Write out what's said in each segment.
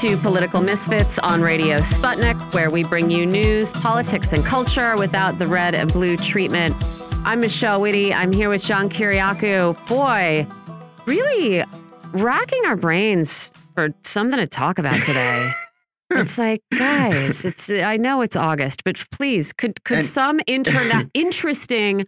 to Political Misfits on Radio Sputnik, where we bring you news, politics, and culture without the red and blue treatment. I'm Michelle Witte. I'm here with John Kiriakou. Boy, really racking our brains for something to talk about today. it's like, guys, it's I know it's August, but please, could could And- some interna- interesting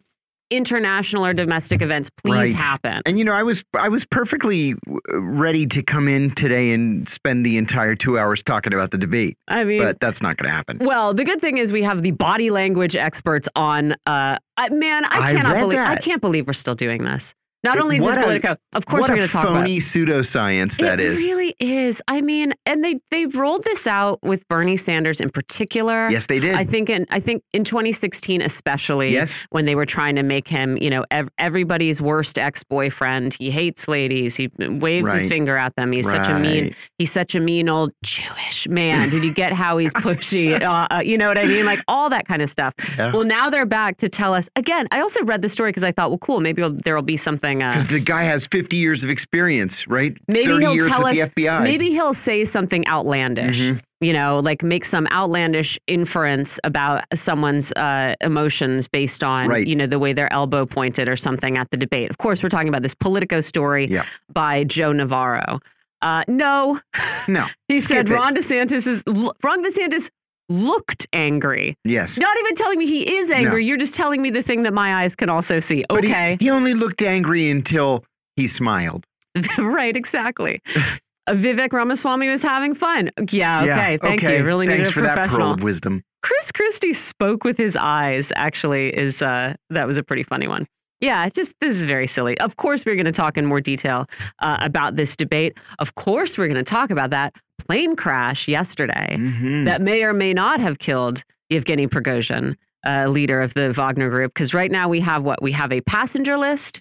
international or domestic events please Right. happen? And you know, I was I was perfectly uh, ready to come in today and spend the entire two hours talking about the debate, I mean, but that's not going to happen. Well, the good thing is we have the body language experts on. Uh, man, I I cannot read believe I can't believe we're still doing this. Not only is this what a- of course we're going to talk about. phony pseudoscience that it is. really is. I mean, and they they rolled this out with Bernie Sanders in particular. yes, they did. I think in I think in 2016 especially yes, when they were trying to make him, you know, ev everybody's worst ex-boyfriend. He hates ladies. He waves his finger at them. He's such a mean he's such a mean old Jewish man. Did you get how he's pushy? uh, uh, you know what I mean? Like all that kind of stuff. Yeah. Well, now they're back to tell us again. I also read the story because I thought, well, cool, maybe there'll be something. Uh, because the guy has 50 years of experience, right? maybe he'll tell us. the FBI. Maybe he'll say something outlandish. Mhm. You know, like make some outlandish inference about someone's uh, emotions based on, Right. you know, the way their elbow pointed or something at the debate. Of course, we're talking about this Politico story Yeah. by Joe Navarro. Uh, no, no. he Skip said it. Ron DeSantis is Ron DeSantis looked angry. Yes. Not even telling me he is angry. No. You're just telling me the thing that my eyes can also see. But Okay. he only looked angry until he smiled. right, exactly. Vivek Ramaswamy was having fun. Yeah, okay. Thank okay. you. Really Thanks needed a for that pearl professional. of wisdom. Chris Christie spoke with his eyes, actually, is uh that was a pretty funny one. Yeah, just this is very silly. Of course, we're going to talk in more detail uh, about this debate. Of course, we're going to talk about that plane crash yesterday Mhm. that may or may not have killed Yevgeny Prigozhin, uh, leader of the Wagner Group. Because right now we have what? We have a passenger list,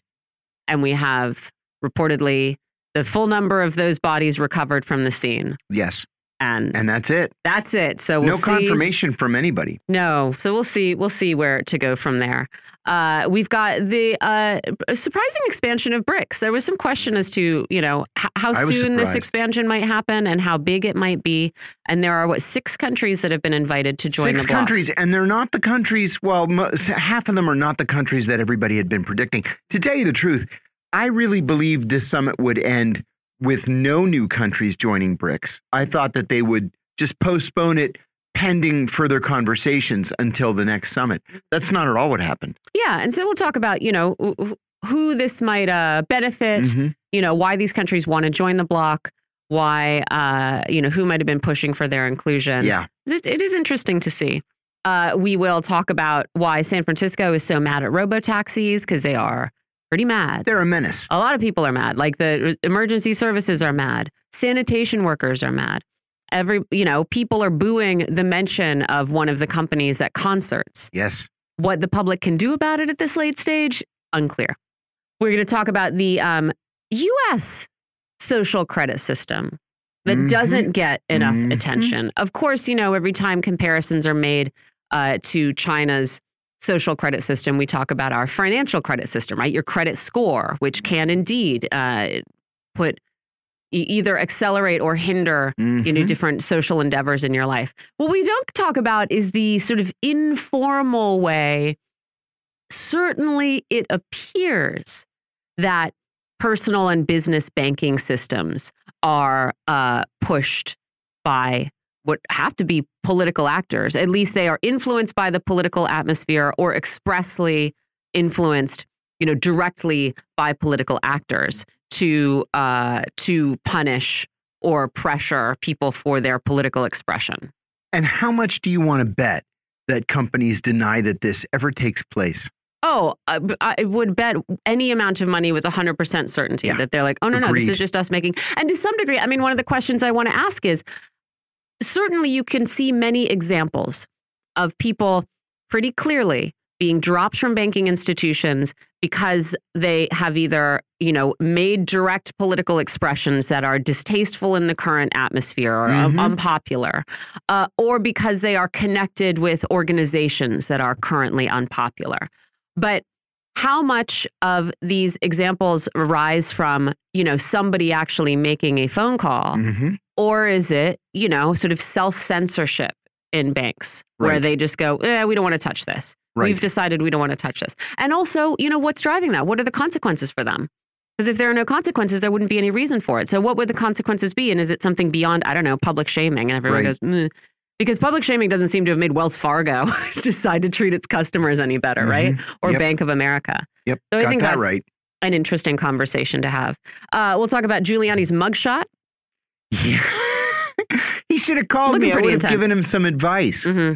and we have reportedly the full number of those bodies recovered from the scene. yes, And, and that's it. that's it. So we'll no see. confirmation from anybody. No, so we'll see. We'll see where to go from there. Uh, we've got the uh, surprising expansion of BRICS. There was some question as to you know how soon this expansion might happen and how big it might be. And there are what six countries that have been invited to join Six the bloc. countries, and they're not the countries. Well, half of them are not the countries that everybody had been predicting. To tell you the truth, I really believed this summit would end with no new countries joining BRICS. I thought that they would just postpone it pending further conversations until the next summit. That's not at all what happened. Yeah, and so we'll talk about you know wh- wh- who this might uh, benefit. Mhm. You know why these countries want to join the bloc. Why uh, you know who might have been pushing for their inclusion. Yeah, It, it is interesting to see. Uh, we will talk about why San Francisco is so mad at robo taxis because they are pretty mad. they're a menace. A lot of people are mad. Like the emergency services are mad. Sanitation workers are mad. Every you know, people are booing the mention of one of the companies at concerts. Yes. What the public can do about it at this late stage, unclear. We're going to talk about the um, U.S. social credit system that Mhm. doesn't get enough Mhm. attention. Of course, you know, every time comparisons are made uh, to China's social credit system, we talk about our financial credit system, right? Your credit score, which can indeed uh, put either accelerate or hinder you know Mhm. different social endeavors in your life what we don't talk about is the sort of informal way certainly it appears that personal and business banking systems are uh, pushed by what have to be political actors at least they are influenced by the political atmosphere or expressly influenced you know directly by political actors to uh, to punish or pressure people for their political expression. And how much do you want to bet that companies deny that this ever takes place? Oh, I, I would bet any amount of money with 100% certainty Yeah. that they're like, oh, no, no, this is just us making. And to some degree, I mean, one of the questions I want to ask is certainly you can see many examples of people pretty clearly being dropped from banking institutions because they have either, you know, made direct political expressions that are distasteful in the current atmosphere or un- Mhm. unpopular, uh, or because they are connected with organizations that are currently unpopular. But how much of these examples arise from, you know, somebody actually making a phone call, hmm or is it, you know, sort of self censorship in banks where they just go, eh, we don't want to touch this. Right. We've decided we don't want to touch this. And also, you know, what's driving that? What are the consequences for them? Because if there are no consequences, there wouldn't be any reason for it. So, what would the consequences be? And is it something beyond, I don't know, public shaming? And everyone Right. goes, "Meh." Because public shaming doesn't seem to have made Wells Fargo decide to treat its customers any better, right? Or Yep. Bank of America. Yep. So I Got think that that's right. an interesting conversation to have. Uh, we'll talk about Giuliani's mugshot. Yeah. he should have called Looking me. I would have intense. given him some advice. hmm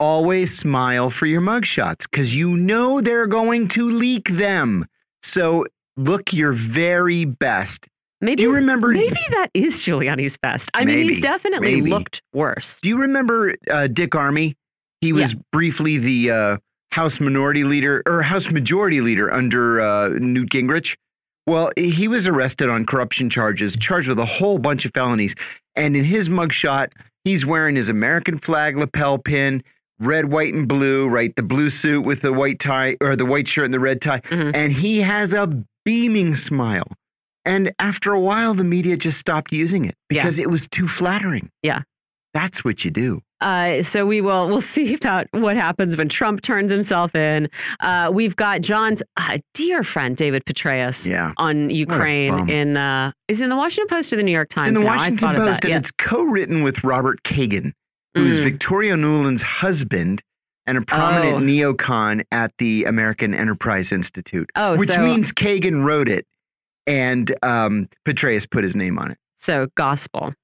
Always smile for your mugshots because you know they're going to leak them. So look your very best. Maybe, Do you remember? maybe that is Giuliani's best. I mean, he's definitely maybe. looked worse. Do you remember uh, Dick Armey? He was briefly the uh, House Minority Leader or House Majority Leader under uh, Newt Gingrich. Well, he was arrested on corruption charges, charged with a whole bunch of felonies. And in his mugshot, he's wearing his American flag lapel pin, red, white, and blue, right? The blue suit with the white tie or the white shirt and the red tie. Mhm. And he has a beaming smile. And after a while, the media just stopped using it Yeah. because it was too flattering. Yeah. That's what you do. Uh, so we will we'll see about what happens when Trump turns himself in. Uh, we've got John's uh, dear friend David Petraeus Yeah. on Ukraine in the is it in the Washington Post or the New York Times. It's in the now? Washington Post, that. and Yeah. it's co-written with Robert Kagan, who is Mm. Victoria Nuland's husband and a prominent Oh. neocon at the American Enterprise Institute. Oh, which so- means Kagan wrote it, and um, Petraeus put his name on it. So gospel.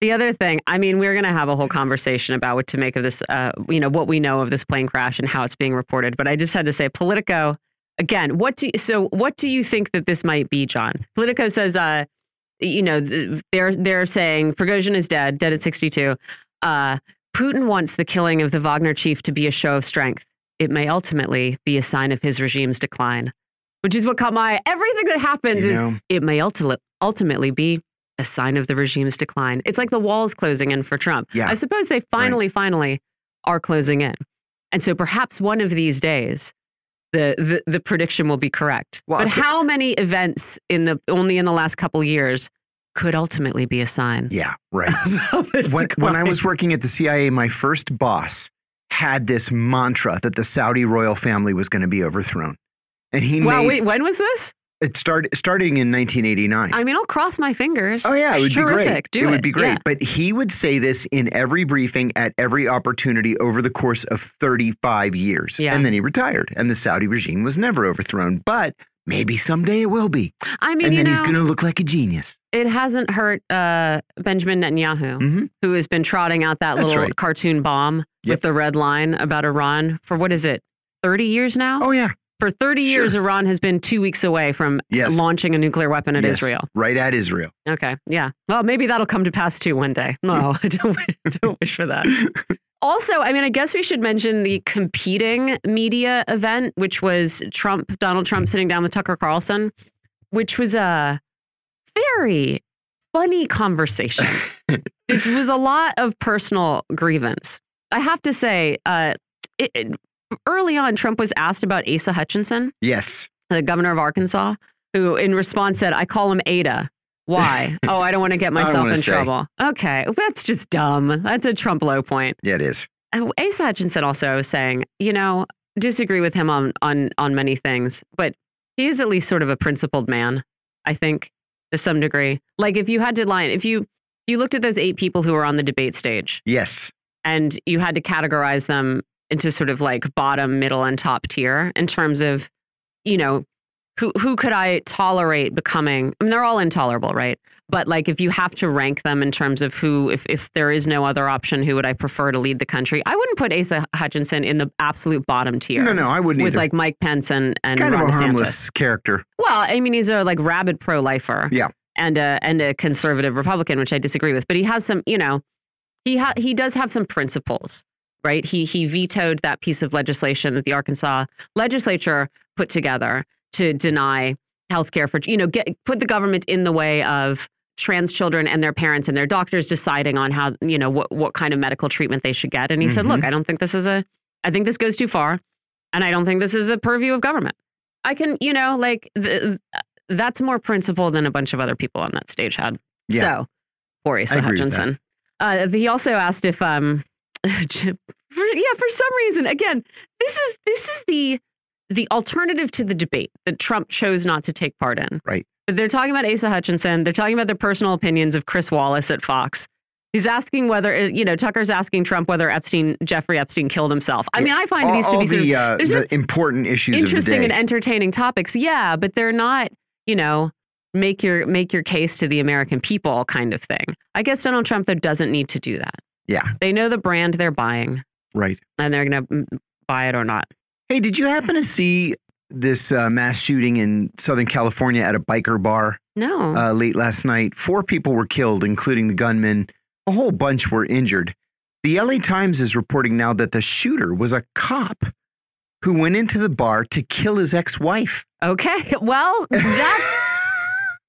the other thing, I mean, we're going to have a whole conversation about what to make of this, uh, you know, what we know of this plane crash and how it's being reported. But I just had to say, Politico, again, what do you, so what do you think that this might be, John? Politico says, uh, you know, they're they're saying Prigozhin is dead, dead at 62. Uh, Putin wants the killing of the Wagner chief to be a show of strength. It may ultimately be a sign of his regime's decline, which is what caught my everything that happens You is know? it may ulti- ultimately be a sign of the regime's decline. It's like the walls closing in for Trump. Yeah. I suppose they finally, finally are closing in. And so perhaps one of these days, the, the, the prediction will be correct. Well, but how many events in the only in the last couple years could ultimately be a sign? Yeah, right. when, when I was working at the CIA, my first boss had this mantra that the Saudi royal family was going to be overthrown, and he Wow, made wait, when was this? it started starting in 1989. I mean, I'll cross my fingers. Oh yeah, it would Terrific. be great. Do it it. would be great. Yeah. But he would say this in every briefing at every opportunity over the course of 35 years. Yeah. And then he retired and the Saudi regime was never overthrown, but maybe someday it will be. I mean, and you then know, he's going to look like a genius. it hasn't hurt uh, Benjamin Netanyahu. Mhm. who has been trotting out that That's little right. cartoon bomb Yep. with the red line about Iran for what is it, 30 years now? Oh yeah. For 30 years, sure. Iran has been two weeks away from Yes. launching a nuclear weapon at Yes, Israel. Right at Israel. Okay, yeah. Well, maybe that'll come to pass too one day. No, I don't, don't wish for that. Also, I mean, I guess we should mention the competing media event, which was Trump, Donald Trump sitting down with Tucker Carlson, which was a very funny conversation. it was a lot of personal grievance. I have to say, uh, it, it- early on, Trump was asked about Asa Hutchinson, Yes. the governor of Arkansas, who in response said, I call him Ada. Why? oh, I don't want to get myself in say. trouble. Okay, that's just dumb. That's a Trump low point. Yeah, it is. Uh, Asa Hutchinson also was saying, you know, disagree with him on on on many things, but he is at least sort of a principled man. I think to some degree. Like if you had to line, if you you looked at those eight people who were on the debate stage, Yes. and you had to categorize them into sort of like bottom, middle, and top tier in terms of, you know, who who could I tolerate becoming? I mean, they're all intolerable, right? But like, if you have to rank them in terms of who, if if there is no other option, who would I prefer to lead the country? I wouldn't put Asa Hutchinson in the absolute bottom tier. No, no, I wouldn't With either. like Mike Pence and and it's kind Ron of a DeSantis. harmless character. Well, I mean, he's a like rabid pro-lifer. Yeah. And a and a conservative Republican, which I disagree with. But he has some, you know, he ha- he does have some principles, right? He he vetoed that piece of legislation that the Arkansas legislature put together to deny health care for, you know, get put the government in the way of trans children and their parents and their doctors deciding on how, you know, what what kind of medical treatment they should get. And he said, Mhm. look, I don't think this is a I think this goes too far. And I don't think this is the purview of government. I can, you know, like the, that's more principle than a bunch of other people on that stage had. Yeah. So, poor Asa I agree with Hutchinson. Uh, he also asked if, um, yeah, for some reason, again, this is this is the the alternative to the debate that Trump chose not to take part in. Right. But they're talking about Asa Hutchinson. They're talking about their personal opinions of Chris Wallace at Fox. He's asking whether, uh, you know, Tucker's asking Trump whether Epstein, Jeffrey Epstein killed himself. I mean, I find all, these to be sort of the, uh, the important issues interesting and entertaining topics. Yeah, but they're not, you know, make your make your case to the American people kind of thing. I guess Donald Trump though doesn't need to do that. Yeah, They know the brand they're buying right. and they're going to buy it or not. Hey, did you happen to see this uh, mass shooting in Southern California at a biker bar No. uh, late last night? Four people were killed, including the gunman. A whole bunch were injured. The LA Times is reporting now that the shooter was a cop who went into the bar to kill his ex wife. okay. Well, that's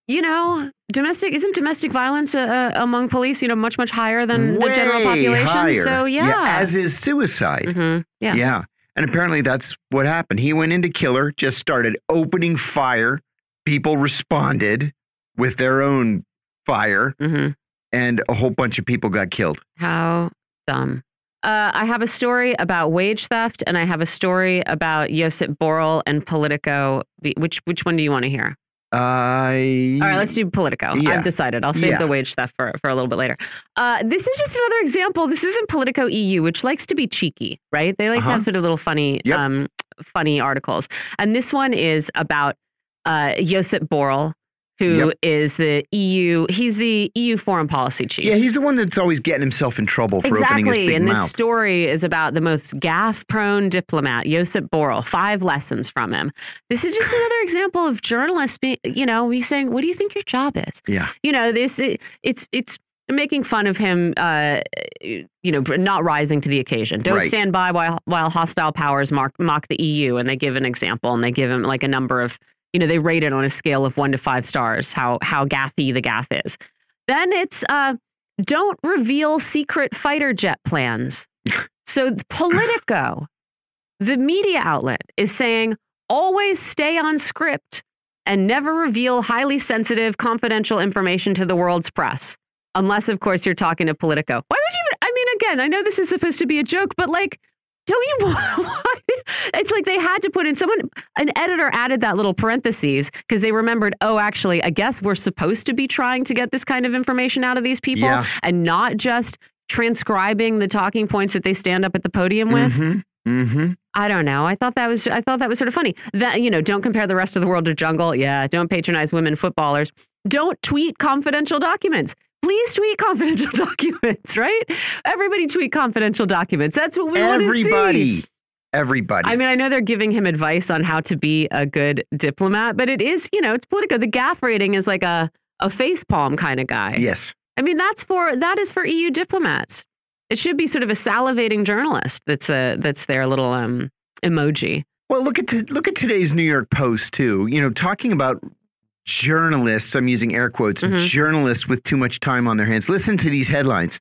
you know, domestic isn't domestic violence uh, among police, you know, much much higher than the general Way population. higher. So yeah. As is suicide. Mhm. yeah. Yeah. And apparently that's what happened. He went into killer, just started opening fire. People responded with their own fire, Mhm. and a whole bunch of people got killed. How dumb. Uh, I have a story about wage theft, and I have a story about Josep Borrell and Politico. Which which one do you want to hear? I All right, let's do Politico. Yeah. I've decided. I'll save Yeah. the wage theft for, for a little bit later. Uh, this is just another example. This isn't Politico EU, which likes to be cheeky, right? They like to Uh-huh. have sort of little funny, Yep. um, funny articles. And this one is about uh, Josep Borrell, who is Yep. the EU. He's the EU foreign policy chief. Yeah, he's the one that's always getting himself in trouble for opening his Exactly. big And this story is about the most gaffe prone diplomat, Josep Borrell. Five lessons from him. This is just another example of journalists being, you know, me saying, what do you think your job is? yeah, You know, this it, it's it's making fun of him uh you know not rising to the occasion don't Right. stand by while while hostile powers mock, mock the eu and they give an example and they give him like a number of you know they rate it on a scale of one to five stars how how gaffy the gaffe is. Then it's uh don't reveal secret fighter jet plans. So politico the media outlet is saying always stay on script and never reveal highly sensitive confidential information to the world's press unless of course you're talking to politico. Why would you even i mean again i know this is supposed to be a joke but like don't you it's like they had to put in someone an editor added that little parentheses because they remembered oh actually i guess we're supposed to be trying to get this kind of information out of these people Yeah. and not just transcribing the talking points that they stand up at the podium with hmm hmm I don't know. I thought that was I thought that was sort of funny. That you know, don't compare the rest of the world to jungle. Yeah, don't patronize women footballers. Don't tweet confidential documents. Please tweet confidential documents, right? Everybody tweet confidential documents. That's what we want to see. Everybody, everybody. I mean, I know they're giving him advice on how to be a good diplomat, but it is, you know, it's Politico. The gaffe rating is like a a face palm kind of guy. yes. I mean, that's for that is for EU diplomats. It should be sort of a salivating journalist that's a that's their little um emoji. Well, look at t- look at today's New York Post too. You know, talking about journalists. I'm using air quotes. Mhm. Journalists with too much time on their hands. Listen to these headlines.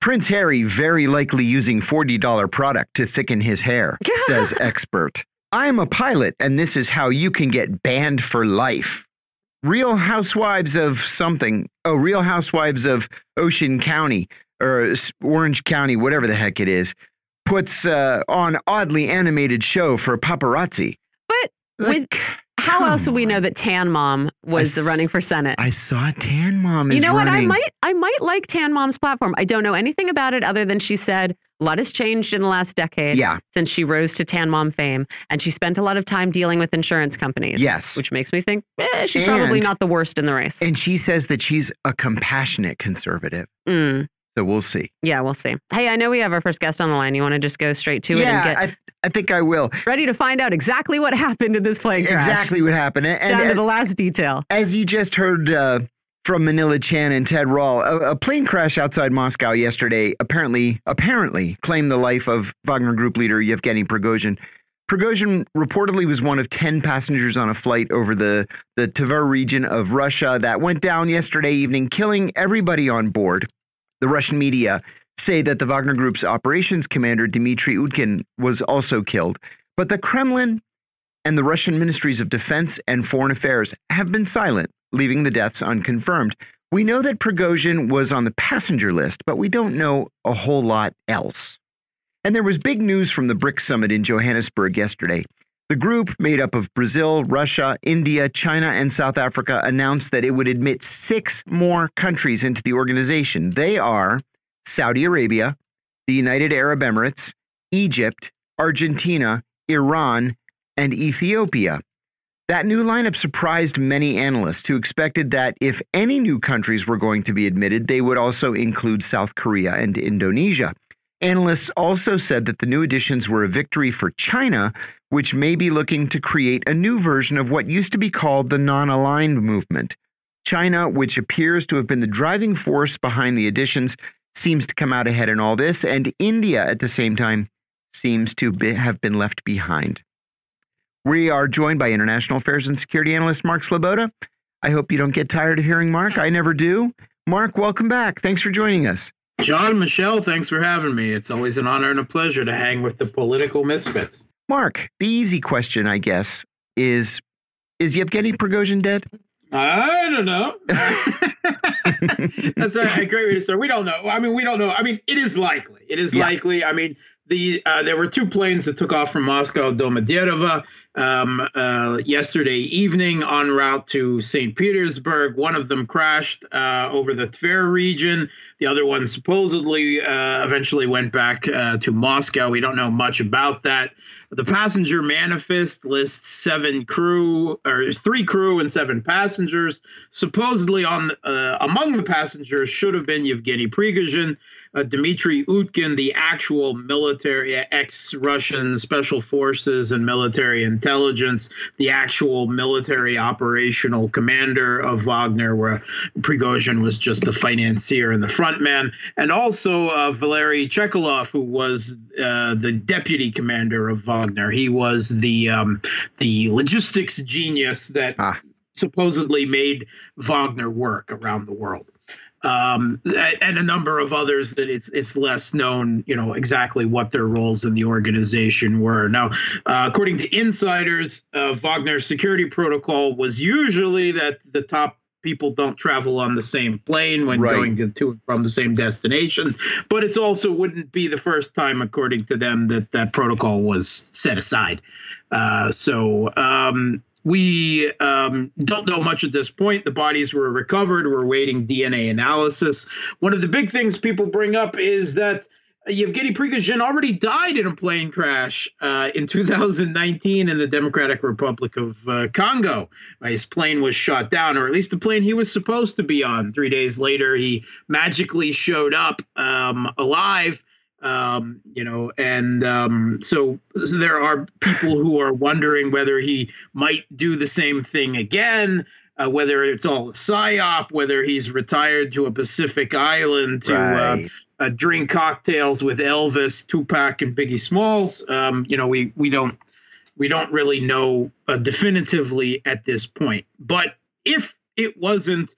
Prince Harry very likely using $40 product to thicken his hair, says expert. I am a pilot, and this is how you can get banned for life. Real Housewives of something. Oh, Real Housewives of Ocean County or Orange County, whatever the heck it is, puts uh, on oddly animated show for paparazzi. But Like, with how else would we know that Tan Mom was s- running for Senate? I saw Tan Mom is you know what? I might I might like Tan Mom's platform. I don't know anything about it other than she said a lot has changed in the last decade Yeah. since she rose to Tan Mom fame, and she spent a lot of time dealing with insurance companies. Yes. which makes me think eh, she's probably not the worst in the race. And she says that she's a compassionate conservative. Mm, So we'll see. yeah, we'll see. Hey, I know we have our first guest on the line. You want to just go straight to it and yeah, get I, I think I will. ready to find out exactly what happened in this plane crash. Exactly what happened. And, Down to the last detail. as you just heard uh, from Manila Chan and Ted Rall, a, a plane crash outside Moscow yesterday apparently apparently claimed the life of Wagner Group leader Yevgeny Prigozhin. Prigozhin reportedly was one of 10 passengers on a flight over the, the Tver region of Russia that went down yesterday evening, killing everybody on board. The Russian media say that the Wagner Group's operations commander, Dmitry Utkin, was also killed. But the Kremlin and the Russian ministries of defense and foreign affairs have been silent, leaving the deaths unconfirmed. We know that Prigozhin was on the passenger list, but we don't know a whole lot else. And there was big news from the BRICS summit in Johannesburg yesterday. The group, made up of Brazil, Russia, India, China, and South Africa, announced that it would admit six more countries into the organization. They are Saudi Arabia, the United Arab Emirates, Egypt, Argentina, Iran, and Ethiopia. That new lineup surprised many analysts who expected that if any new countries were going to be admitted, they would also include South Korea and Indonesia. Analysts also said that the new additions were a victory for China, which may be looking to create a new version of what used to be called the non aligned movement. China, which appears to have been the driving force behind the additions, seems to come out ahead in all this, and India at the same time seems to be, have been left behind. We are joined by international affairs and security analyst Mark Sleboda. I hope you don't get tired of hearing Mark. I never do. Mark, welcome back. Thanks for joining us. John, Michelle, thanks for having me. It's always an honor and a pleasure to hang with the political misfits. Mark, the easy question, I guess, is is Yevgeny Prigozhin dead? I don't know. That's a, a, great way to start. We don't know. I mean, we don't know. I mean, it is likely. It is yeah. likely. I mean, the uh, there were two planes that took off from Moscow Domodedovo um, uh, yesterday evening en route to St. Petersburg. One of them crashed uh, over the Tver region. The other one supposedly uh, eventually went back uh, to Moscow. We don't know much about that. The passenger manifest lists seven crew or three crew and seven passengers. Supposedly, on uh, among the passengers should have been Yevgeny Prigozhin, uh, Dmitry Utkin, the actual military ex-Russian special forces and military intelligence, the actual military operational commander of Wagner, where Prigozhin was just the financier and the front man, and also uh, Valery Chekalov, who was uh, the deputy commander of Wagner. He was the um, the logistics genius that ah. supposedly made Wagner work around the world. Um, and a number of others that it's it's less known, you know, exactly what their roles in the organization were. Now, uh, according to insiders, uh, Wagner's security protocol was usually that the top people don't travel on the same plane when right. going to, to and from the same destination. But it's also wouldn't be the first time, according to them, that that protocol was set aside. Uh, so um, we um, don't know much at this point. The bodies were recovered. We're waiting DNA analysis. One of the big things people bring up is that Yevgeny Prigozhin already died in a plane crash uh, in 2019 in the Democratic Republic of uh, Congo. His plane was shot down, or at least the plane he was supposed to be on. Three days later, he magically showed up um, alive. Um, you know, and um, so, so there are people who are wondering whether he might do the same thing again. Uh, whether it's all a psyop, whether he's retired to a Pacific island to uh, right. uh, uh, drink cocktails with Elvis, Tupac, and Biggie Smalls. Um, you know, we we don't we don't really know uh, definitively at this point. But if it wasn't,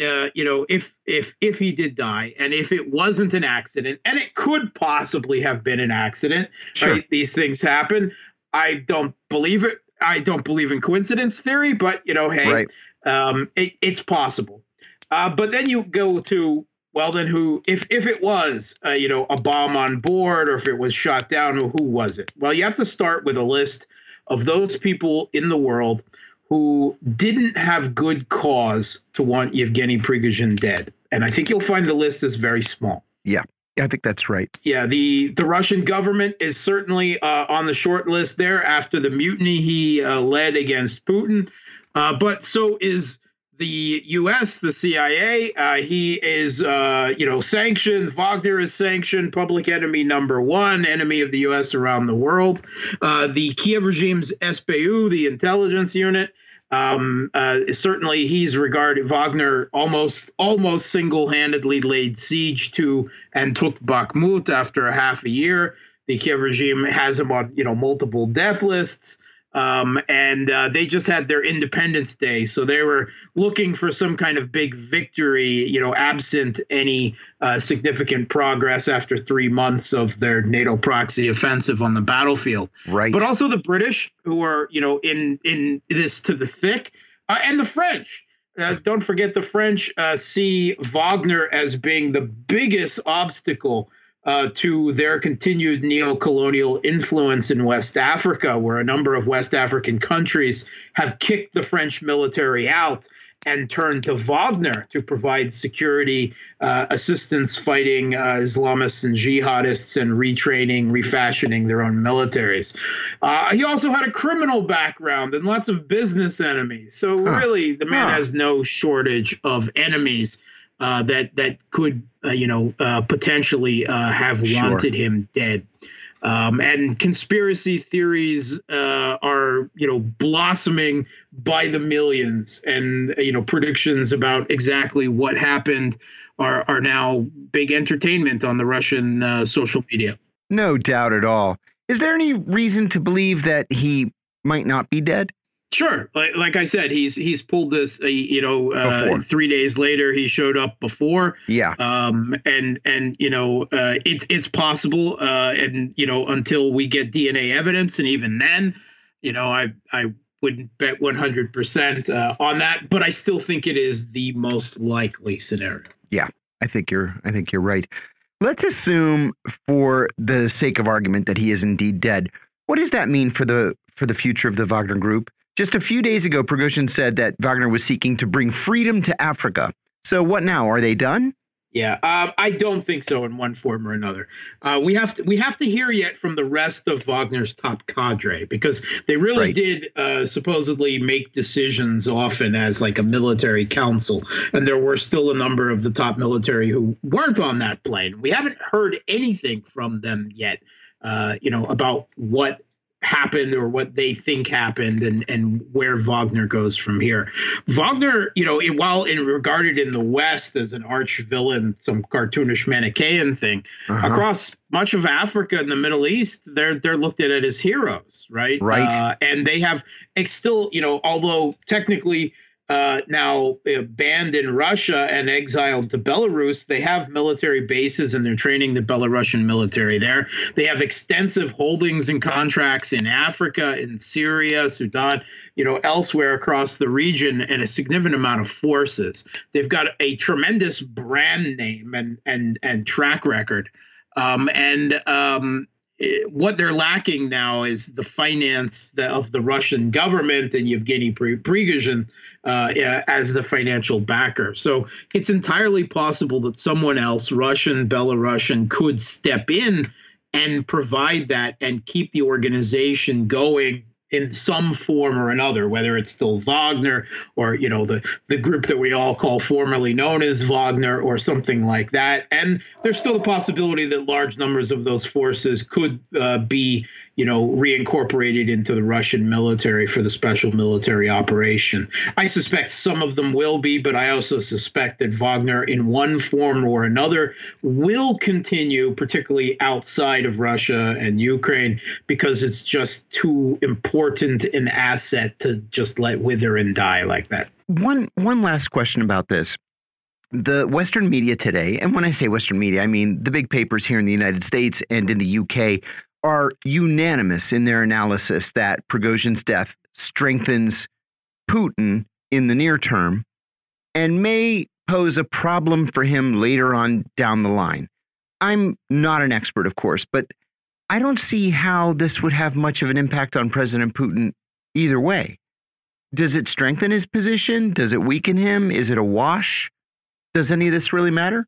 uh, you know, if if if he did die, and if it wasn't an accident, and it could possibly have been an accident, sure. right? These things happen. I don't believe it. I don't believe in coincidence theory, but you know, hey, right. um, it, it's possible. Uh, but then you go to well then who if if it was uh, you know a bomb on board or if it was shot down who was it well you have to start with a list of those people in the world who didn't have good cause to want Yevgeny Prigozhin dead and i think you'll find the list is very small yeah I think that's right. Yeah, the the Russian government is certainly uh, on the short list there after the mutiny he uh, led against Putin, uh, but so is the U.S., the CIA. Uh, he is, uh, you know, sanctioned. Wagner is sanctioned. Public enemy number one, enemy of the U.S. around the world. Uh, the Kiev regime's SBU, the intelligence unit. Um, uh, certainly, he's regarded Wagner almost almost single-handedly laid siege to and took Bakhmut after a half a year. The Kiev regime has him on, you know, multiple death lists. Um, and uh, they just had their Independence Day, so they were looking for some kind of big victory, you know, absent any uh, significant progress after three months of their NATO proxy offensive on the battlefield. Right. But also the British, who are, you know, in in this to the thick, uh, and the French. Uh, don't forget the French uh, see Wagner as being the biggest obstacle uh, to their continued neo-colonial influence in West Africa, where a number of West African countries have kicked the French military out and turned to Wagner to provide security uh, assistance fighting uh, Islamists and jihadists and retraining, refashioning their own militaries. Uh, he also had a criminal background and lots of business enemies. So, huh. really, the man huh. has no shortage of enemies. Uh, that that could uh, you know uh, potentially uh, have sure. wanted him dead. Um, and conspiracy theories uh, are you know blossoming by the millions, and you know predictions about exactly what happened are are now big entertainment on the Russian uh, social media. No doubt at all. Is there any reason to believe that he might not be dead? Sure, like, like I said, he's he's pulled this. Uh, you know, uh, three days later, he showed up before. Yeah. Um. And and you know, uh, it's it's possible. Uh. And you know, until we get DNA evidence, and even then, you know, I I wouldn't bet one hundred percent uh, on that, but I still think it is the most likely scenario. Yeah, I think you're I think you're right. Let's assume, for the sake of argument, that he is indeed dead. What does that mean for the for the future of the Wagner Group? Just a few days ago, Prigozhin said that Wagner was seeking to bring freedom to Africa. So what now? Are they done? Yeah, um, I don't think so in one form or another. Uh, we have to we have to hear yet from the rest of Wagner's top cadre because they really right. did uh, supposedly make decisions often as like a military council, and there were still a number of the top military who weren't on that plane. We haven't heard anything from them yet. Uh, you know about what happened or what they think happened and and where Wagner goes from here. Wagner, you know, while in regarded in the West as an arch villain, some cartoonish Manichaean thing, uh-huh. across much of Africa and the Middle East, they're they're looked at as heroes, right? Right. Uh, and they have it's still, you know, although technically uh, now banned in Russia and exiled to Belarus. They have military bases and they're training the Belarusian military there. They have extensive holdings and contracts in Africa, in Syria, Sudan, you know, elsewhere across the region, and a significant amount of forces. They've got a tremendous brand name and and and track record. Um, and um, what they're lacking now is the finance of the Russian government and Yevgeny Prigozhin uh, as the financial backer. So it's entirely possible that someone else, Russian, Belarusian, could step in and provide that and keep the organization going in some form or another, whether it's still Wagner or you know the the group that we all call formerly known as Wagner or something like that. And there's still the possibility that large numbers of those forces could uh, be you know, reincorporated into the Russian military for the special military operation. I suspect some of them will be, but I also suspect that Wagner, in one form or another, will continue, particularly outside of Russia and Ukraine, because it's just too important an asset to just let wither and die like that. One one last question about this the Western media today, and when I say Western media, I mean the big papers here in the United States and in the UK, are unanimous in their analysis that Prigozhin's death strengthens Putin in the near term and may pose a problem for him later on down the line. I'm not an expert, of course, but I don't see how this would have much of an impact on President Putin either way. Does it strengthen his position? Does it weaken him? Is it a wash? Does any of this really matter?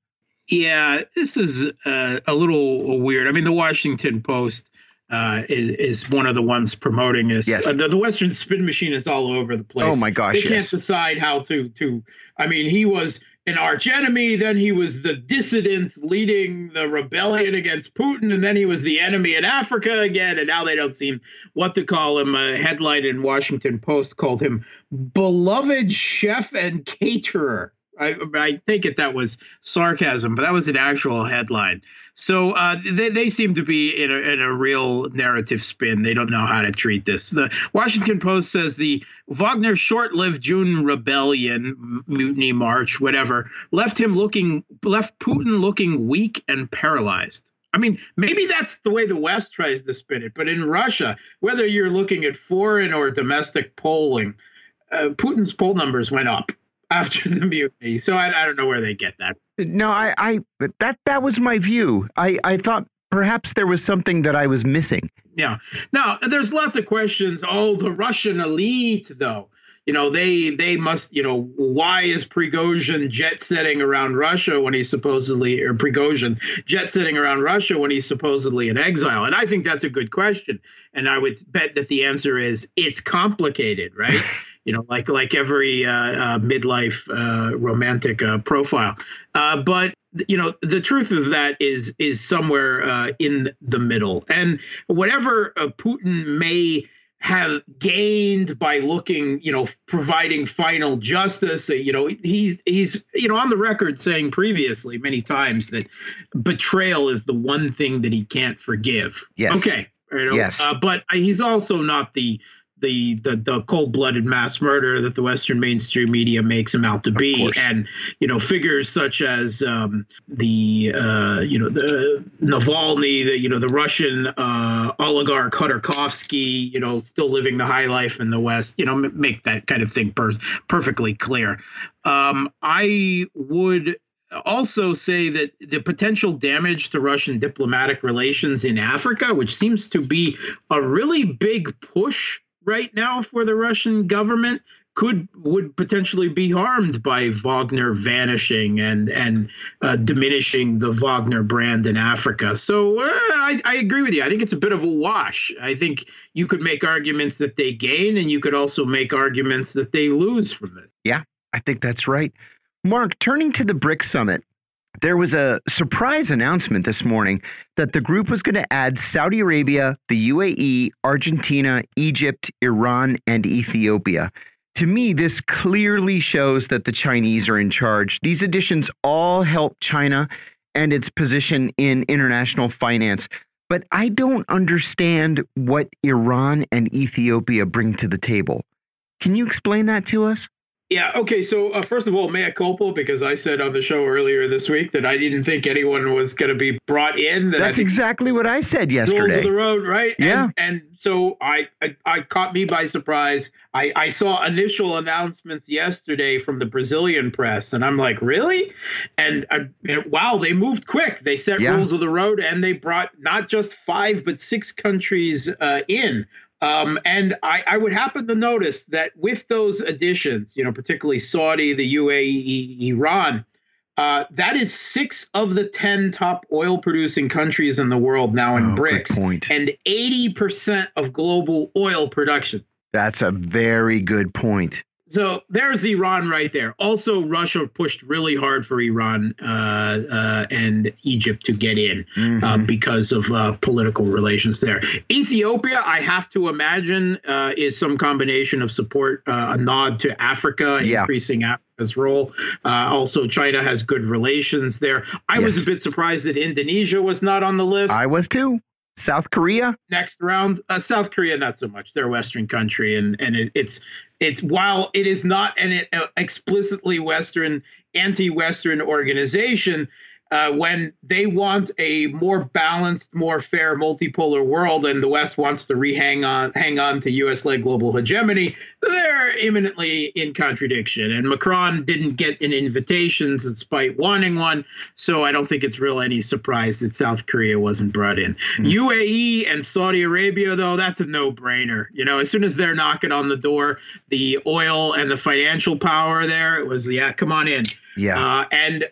Yeah, this is uh, a little weird. I mean, the Washington Post uh, is, is one of the ones promoting this. Yes. Uh, the, the Western spin machine is all over the place. Oh my gosh! They yes. can't decide how to to. I mean, he was an arch enemy. Then he was the dissident leading the rebellion against Putin, and then he was the enemy in Africa again. And now they don't seem what to call him. A headline in Washington Post called him beloved chef and caterer. I, I take it that was sarcasm, but that was an actual headline. So uh, they, they seem to be in a, in a real narrative spin. They don't know how to treat this. The Washington Post says the Wagner short-lived June rebellion, mutiny march, whatever, left him looking left Putin looking weak and paralyzed. I mean, maybe that's the way the West tries to spin it, but in Russia, whether you're looking at foreign or domestic polling, uh, Putin's poll numbers went up after the mutiny. So I, I don't know where they get that. No, I, I that that was my view. I, I thought perhaps there was something that I was missing. Yeah. Now there's lots of questions. Oh, the Russian elite, though. You know, they they must. You know, why is Prigozhin jet setting around Russia when he's supposedly or Prigozhin jet setting around Russia when he's supposedly in exile? And I think that's a good question. And I would bet that the answer is it's complicated, right? you know, like like every uh, uh, midlife uh, romantic uh, profile. Uh, but you know, the truth of that is is somewhere uh, in the middle. And whatever Putin may have gained by looking, you know, providing final justice. You know, he's he's you know on the record saying previously many times that betrayal is the one thing that he can't forgive. Yes. Okay. You know, yes. but he's also not the the the, the cold blooded mass murder that the Western mainstream media makes him out to be, and you know figures such as um, the uh, you know the Navalny, the you know the Russian uh, oligarch Khodorkovsky, you know still living the high life in the West, you know make that kind of thing per- perfectly clear. Um, I would also say that the potential damage to Russian diplomatic relations in Africa, which seems to be a really big push right now for the Russian government could would potentially be harmed by Wagner vanishing and and uh, diminishing the Wagner brand in Africa. So uh, I, I agree with you. I think it's a bit of a wash. I think you could make arguments that they gain, and you could also make arguments that they lose from this. Yeah, I think that's right. Mark, turning to the BRICS summit, there was a surprise announcement this morning that the group was going to add Saudi Arabia, the UAE, Argentina, Egypt, Iran, and Ethiopia. To me, this clearly shows that the Chinese are in charge. These additions all help China and its position in international finance. But I don't understand what Iran and Ethiopia bring to the table. Can you explain that to us? Yeah. Okay. So uh, first of all, mea culpa, because I said on the show earlier this week that I didn't think anyone was going to be brought in. That That's exactly what I said yesterday. Rules of the road, right? Yeah. And, and so I, I, I, caught me by surprise. I, I saw initial announcements yesterday from the Brazilian press, and I'm like, really? And, uh, wow, they moved quick. They set yeah. rules of the road, and they brought not just five but six countries uh, in. Um, and I, I, would happen to notice that with those additions, you know, particularly Saudi, the UAE, Iran, uh, that is six of the 10 top oil producing countries in the world now in oh, BRICS and 80% of global oil production. That's a very good point. So there's Iran right there. Also, Russia pushed really hard for Iran uh, uh, and Egypt to get in mm-hmm. uh, because of uh, political relations there. Ethiopia, I have to imagine, uh, is some combination of support, uh, a nod to Africa, yeah. increasing Africa's role. also, China has good relations there. I yes. was a bit surprised that Indonesia was not on the list. I was too. South Korea next round. Uh, South Korea, not so much. They're a Western country, and and it, it's it's while it is not an explicitly Western, anti-Western organization, uh, when they want a more balanced, more fair, multipolar world, and the West wants to re-hang on, hang on to U.S.-led global hegemony, they're imminently in contradiction. And Macron didn't get an invitation despite wanting one, so I don't think it's real any surprise that South Korea wasn't brought in. Mm-hmm. UAE and Saudi Arabia, though, that's a no-brainer. You know, as soon as they're knocking on the door, the oil and the financial power there, it was yeah, come on in. Yeah, uh, and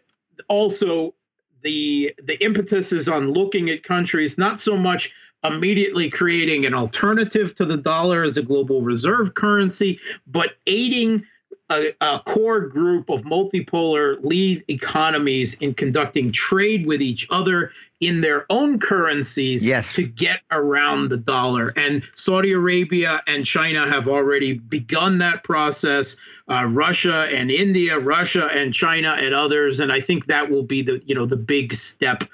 also the the impetus is on looking at countries not so much immediately creating an alternative to the dollar as a global reserve currency, but aiding a, a, core group of multipolar lead economies in conducting trade with each other in their own currencies yes. to get around the dollar. And Saudi Arabia and China have already begun that process. Uh, Russia and India, Russia and China and others, and I think that will be the you know the big step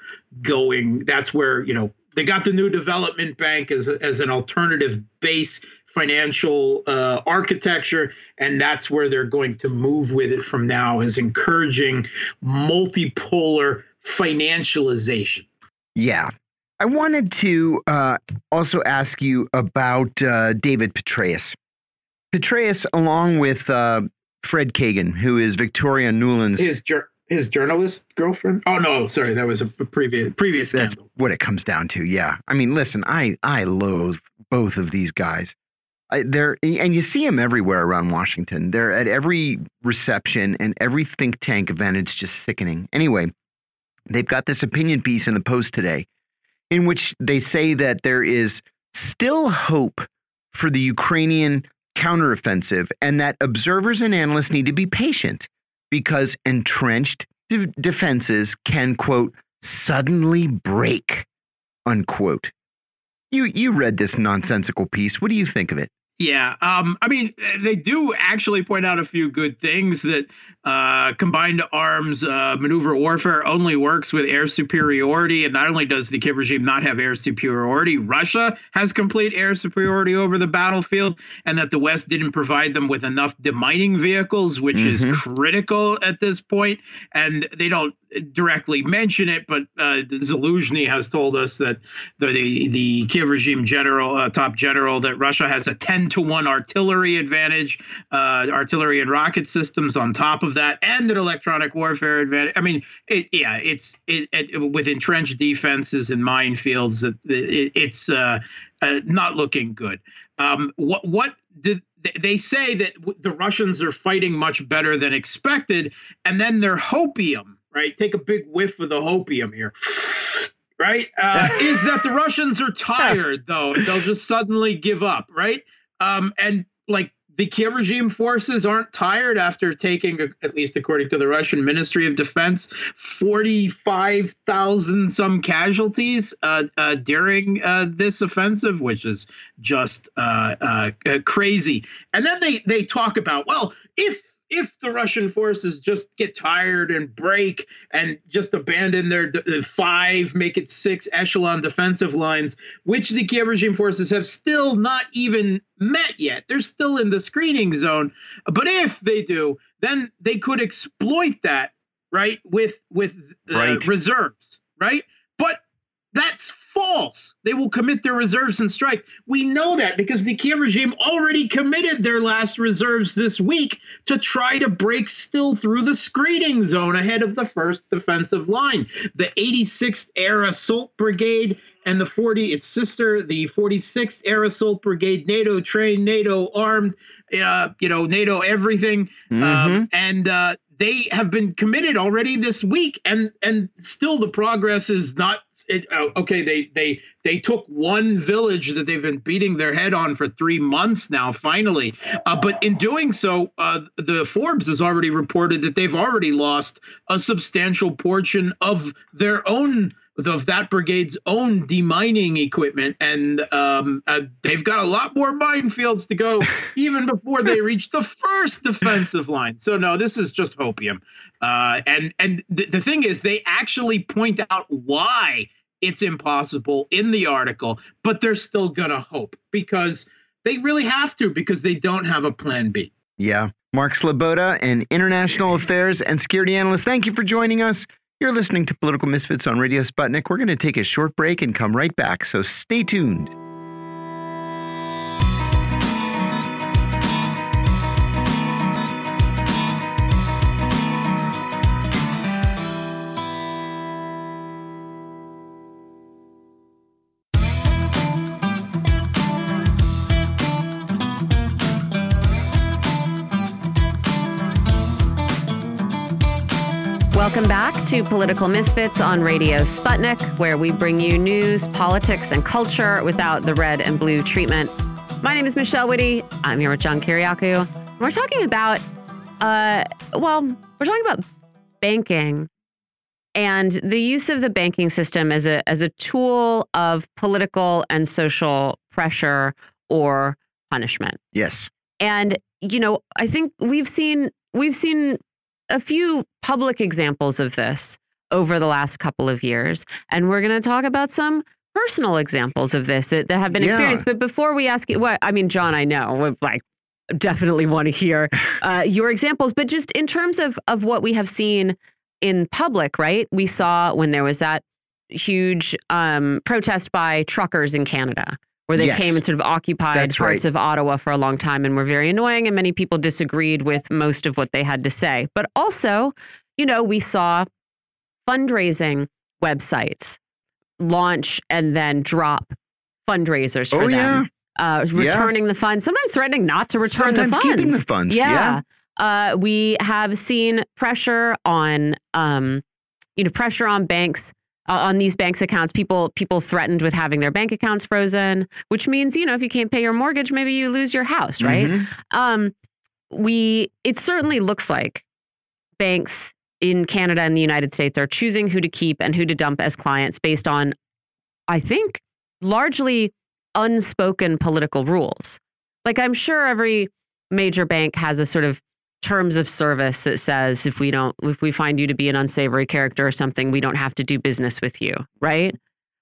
going. That's where you know they got the new development bank as, a, as an alternative base financial uh, architecture, and that's where they're going to move with it from now, is encouraging multipolar financialization. Yeah. I wanted to uh, also ask you about uh, David Petraeus. Petraeus, along with uh, Fred Kagan, who is Victoria Nuland's. his his journalist girlfriend. Oh no, sorry, that was a previous previous That's scandal. what it comes down to. Yeah, I mean, listen, I I loathe both of these guys. I, they're and you see them everywhere around Washington. They're at every reception and every think tank event. It's just sickening. Anyway, they've got this opinion piece in the Post today, in which they say that there is still hope for the Ukrainian counteroffensive, and that observers and analysts need to be patient because entrenched de defenses can quote suddenly break unquote. You you read this nonsensical piece. What do you think of it? Yeah, um, I mean, they do actually point out a few good things that uh, combined arms uh, maneuver warfare only works with air superiority. And not only does the Kiev regime not have air superiority, Russia has complete air superiority over the battlefield, and that the West didn't provide them with enough demining vehicles, which mm -hmm. is mm-hmm. critical at this point. And they don't directly mention it, but uh, Zaluzhny has told us that the the, the Kiev regime general, uh, top general, that Russia has a ten to one artillery advantage, uh, artillery and rocket systems on top of that, and an electronic warfare advantage. I mean, it, yeah, it's it, it, with entrenched defenses and minefields, it, it's uh, uh, not looking good. Um, what what did they say that the Russians are fighting much better than expected, and then their hopium right? Take a big whiff of the hopium here. Right? Uh, is that the Russians are tired, though. They'll just suddenly give up, right? Um, and like the Kiev regime forces aren't tired after taking, at least according to the Russian Ministry of Defense, 45,000 some casualties uh, uh, during uh, this offensive, which is just uh, uh, crazy. And then they, they talk about, well, if if the Russian forces just get tired and break and just abandon their five, make it six echelon defensive lines, which the Kiev regime forces have still not even met yet. They're still in the screening zone. But if they do, then they could exploit that, right, with with uh, right. reserves, right? But that's false. They will commit their reserves and strike. We know that because the Kiev regime already committed their last reserves this week to try to break still through the screening zone ahead of the first defensive line. The 86th Air Assault Brigade and the 40 its sister, the 46th Air Assault Brigade, NATO trained, NATO armed, uh, you know, NATO everything, mm-hmm. um, and uh, they have been committed already this week and and still the progress is not it, uh, okay they they they took one village that they've been beating their head on for three months now finally. Uh, but in doing so uh, the forbes has already reported that they've already lost a substantial portion of their own of that brigade's own demining equipment, and um, uh, they've got a lot more minefields to go even before they reach the first defensive line. So no, this is just hopium. Uh, and and th- the thing is, they actually point out why it's impossible in the article, but they're still gonna hope because they really have to because they don't have a plan B. Yeah. Mark Sleboda, an international affairs and security analyst, thank you for joining us. You're listening to Political Misfits on Radio Sputnik. We're going to take a short break and come right back, so stay tuned. Welcome back to Political Misfits on Radio Sputnik, where we bring you news, politics, and culture without the red and blue treatment. My name is Michelle Witte. I'm here with John Kiriakou. We're talking about Uh, well, we're talking about banking and the use of the banking system as a as a tool of political and social pressure or punishment. Yes. And you know, I think we've seen we've seen a few public examples of this over the last couple of years, and we're going to talk about some personal examples of this that, that have been Yeah. experienced. But before we ask you, what I mean, John, I know, we, like, definitely want to hear uh, your examples, but just in terms of of what we have seen in public, right? We saw when there was that huge um, protest by truckers in Canada. Where they Yes. came and sort of occupied That's parts right. of Ottawa for a long time and were very annoying, and many people disagreed with most of what they had to say. But also, you know, we saw fundraising websites launch and then drop fundraisers for Oh, yeah. them, uh, returning the funds, sometimes threatening not to return Sometimes the funds. keeping the funds. Yeah. Uh, we have seen pressure on, um, you know, pressure on banks. Uh, on these banks accounts, people people threatened with having their bank accounts frozen, which means you know if you can't pay your mortgage, maybe you lose your house, right? Mhm. Um, we it certainly looks like banks in Canada and the United States are choosing who to keep and who to dump as clients based on, I think, largely unspoken political rules. Like I'm sure every major bank has a sort of terms of service that says if we don't if we find you to be an unsavory character or something, we don't have to do business with you, right?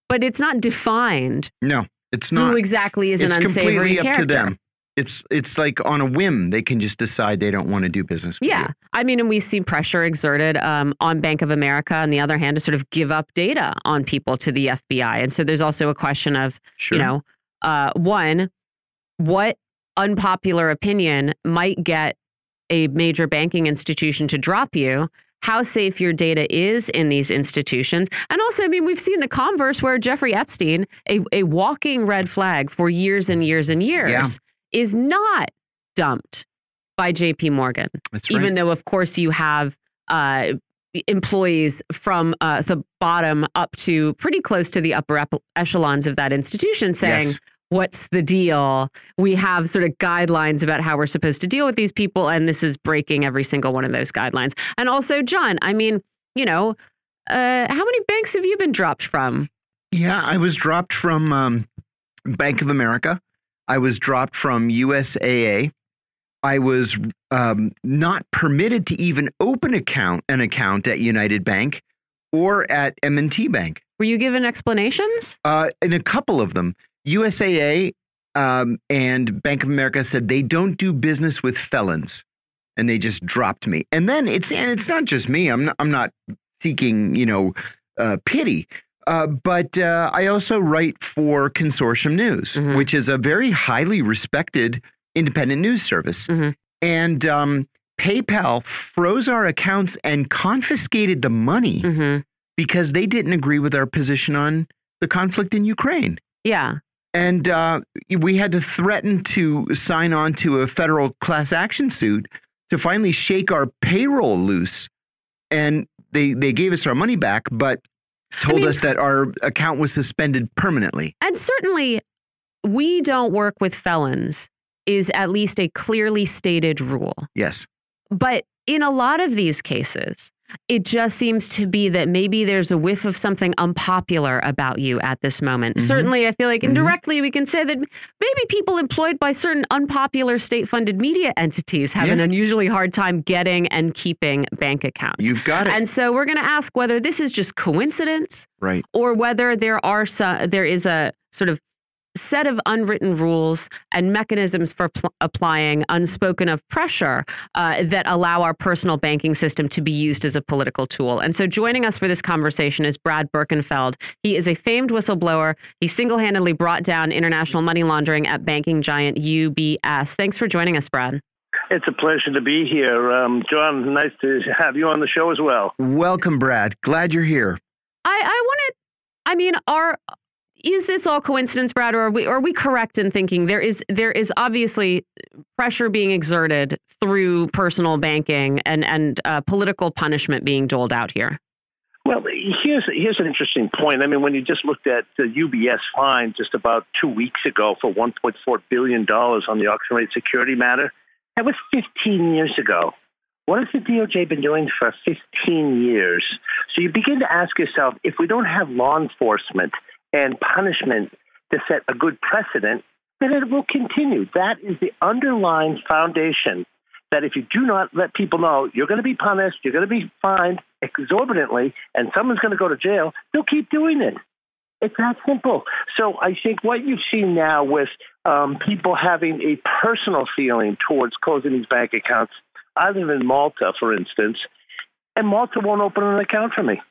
But it's not defined No, it's not. who exactly is an unsavory completely up character. to them. It's it's like on a whim they can just decide they don't want to do business. With you. Yeah. I mean, and we've seen pressure exerted um, on Bank of America, on the other hand, to sort of give up data on people to the FBI. And so there's also a question of, you. Sure. you know, uh, one, what unpopular opinion might get a major banking institution to drop you? How safe your data is in these institutions. And also, I mean, we've seen the converse where Jeffrey Epstein, a, a walking red flag for years and years and years, Yeah. is not dumped by JP Morgan That's right. even though of course you have uh, employees from uh, the bottom up to pretty close to the upper echelons of that institution saying Yes. What's the deal we have sort of guidelines about how we're supposed to deal with these people and this is breaking every single one of those guidelines and also john i mean you know uh, how many banks have you been dropped from Yeah, I was dropped from um, Bank of America. I was dropped from USAA. I was um, not permitted to even open account an account at United Bank or at M&T Bank. were you given explanations Uh, in a couple of them, USAA um, and Bank of America said they don't do business with felons, and they just dropped me. And then it's and it's not just me. I'm not, I'm not seeking you know uh, pity. Uh, but uh, I also write for Consortium News, Mhm. which is a very highly respected independent news service. Mhm. And um, PayPal froze our accounts and confiscated the money hmm because they didn't agree with our position on the conflict in Ukraine. yeah And uh, we had to threaten to sign on to a federal class action suit to finally shake our payroll loose. And they, they gave us our money back, but told mean- us that our account was suspended permanently. And certainly, we don't work with felons is at least a clearly stated rule. Yes. But in a lot of these cases, it just seems to be that maybe there's a whiff of something unpopular about you at this moment. Mhm. Certainly, I feel like Mhm. indirectly we can say that maybe people employed by certain unpopular state funded media entities have an unusually hard time getting and keeping bank accounts. You've got it. and so we're going to ask whether this is just coincidence right. or whether there are some, there is a sort of set of unwritten rules and mechanisms for pl- applying unspoken of pressure uh, that allow our personal banking system to be used as a political tool. And so joining us for this conversation is Brad Birkenfeld. He is a famed whistleblower. He single-handedly brought down international money laundering at banking giant UBS. Thanks for joining us, Brad. It's a pleasure to be here. Um, John, nice to have you on the show as well. Welcome, Brad. Glad you're here. I, I want to, I mean, are is this all coincidence, Brad, or are we are we correct in thinking there is there is obviously pressure being exerted through personal banking and and uh, political punishment being doled out here? Well, here's here's an interesting point. I mean, when you just looked at the UBS fine just about two weeks ago for 1.4 billion dollars on the auction rate security matter, that was 15 years ago. What has the DOJ been doing for 15 years? So you begin to ask yourself if we don't have law enforcement and punishment to set a good precedent, then it will continue. That is the underlying foundation that if you do not let people know you're going to be punished, you're going to be fined exorbitantly, and someone's going to go to jail, they'll keep doing it. It's that simple. So I think what you've seen now with um, people having a personal feeling towards closing these bank accounts. I live in Malta, for instance, and Malta won't open an account for me.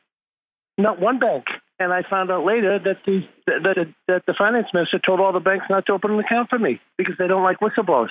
Not one bank. And I found out later that the that, that the finance minister told all the banks not to open an account for me because they don't like whistleblowers.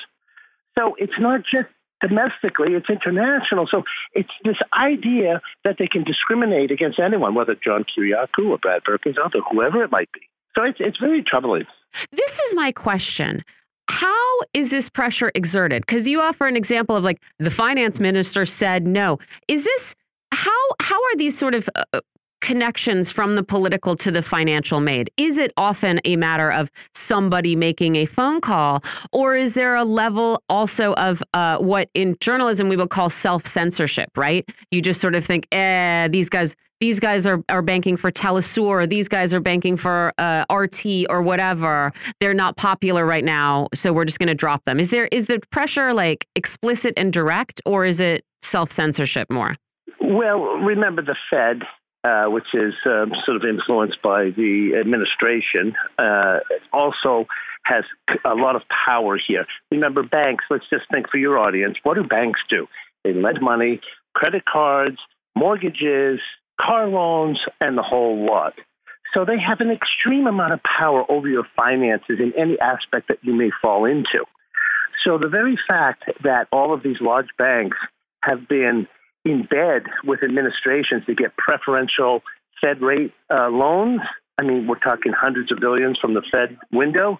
So it's not just domestically, it's international. So it's this idea that they can discriminate against anyone, whether John Kiriakou or Brad Perkins, or whoever it might be. So it's, it's very troubling. This is my question. How is this pressure exerted? Because you offer an example of like the finance minister said no. Is this how how are these sort of uh, connections from the political to the financial made? Is it often a matter of somebody making a phone call, or is there a level also of uh, what in journalism we would call self censorship? Right? You just sort of think, eh, these guys. These guys are, are banking for Telesur. These guys are banking for uh, RT or whatever. They're not popular right now, so we're just going to drop them. Is there is the pressure like explicit and direct, or is it self censorship more? Well, remember the Fed uh, which is um, sort of influenced by the administration, uh, also has a lot of power here. Remember, banks, let's just think for your audience what do banks do? They lend money, credit cards, mortgages, car loans, and the whole lot. So they have an extreme amount of power over your finances in any aspect that you may fall into. So the very fact that all of these large banks have been in bed with administrations to get preferential Fed rate uh, loans. I mean, we're talking hundreds of billions from the Fed window.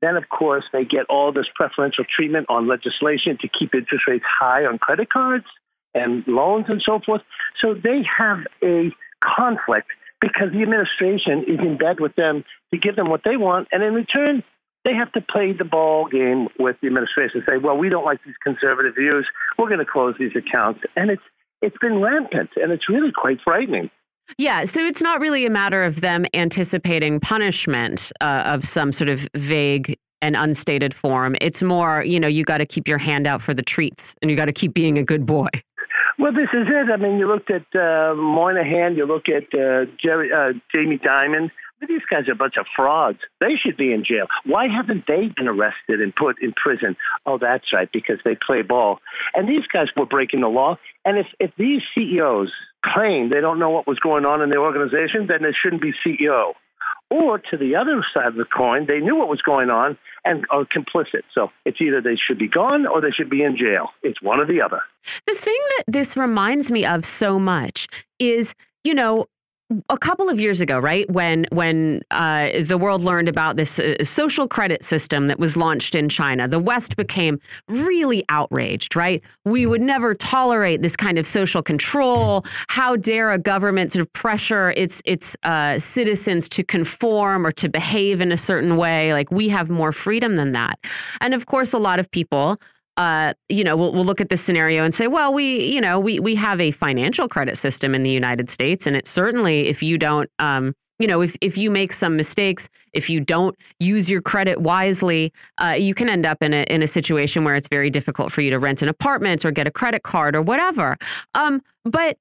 Then, of course, they get all this preferential treatment on legislation to keep interest rates high on credit cards and loans and so forth. So they have a conflict because the administration is in bed with them to give them what they want. And in return, they have to play the ball game with the administration say, well, we don't like these conservative views. We're going to close these accounts. And it's it's been rampant, and it's really quite frightening. Yeah, so it's not really a matter of them anticipating punishment uh, of some sort of vague and unstated form. It's more, you know, you got to keep your hand out for the treats and you got to keep being a good boy. Well, this is it. I mean, you looked at uh, Moynihan, you look at uh, Jerry, uh, Jamie Dimon. These guys are a bunch of frauds. They should be in jail. Why haven't they been arrested and put in prison? Oh, that's right, because they play ball. And these guys were breaking the law. And if, if these CEOs claim they don't know what was going on in their organization, then they shouldn't be CEO. Or to the other side of the coin, they knew what was going on and are complicit. So it's either they should be gone or they should be in jail. It's one or the other. The thing that this reminds me of so much is, you know, a couple of years ago, right when when uh, the world learned about this uh, social credit system that was launched in China, the West became really outraged. Right, we would never tolerate this kind of social control. How dare a government sort of pressure its its uh, citizens to conform or to behave in a certain way? Like we have more freedom than that. And of course, a lot of people uh, you know, we'll, we'll look at this scenario and say, well, we, you know, we we have a financial credit system in the United States, and it certainly, if you don't, um, you know, if if you make some mistakes, if you don't use your credit wisely, uh, you can end up in a in a situation where it's very difficult for you to rent an apartment or get a credit card or whatever. Um, but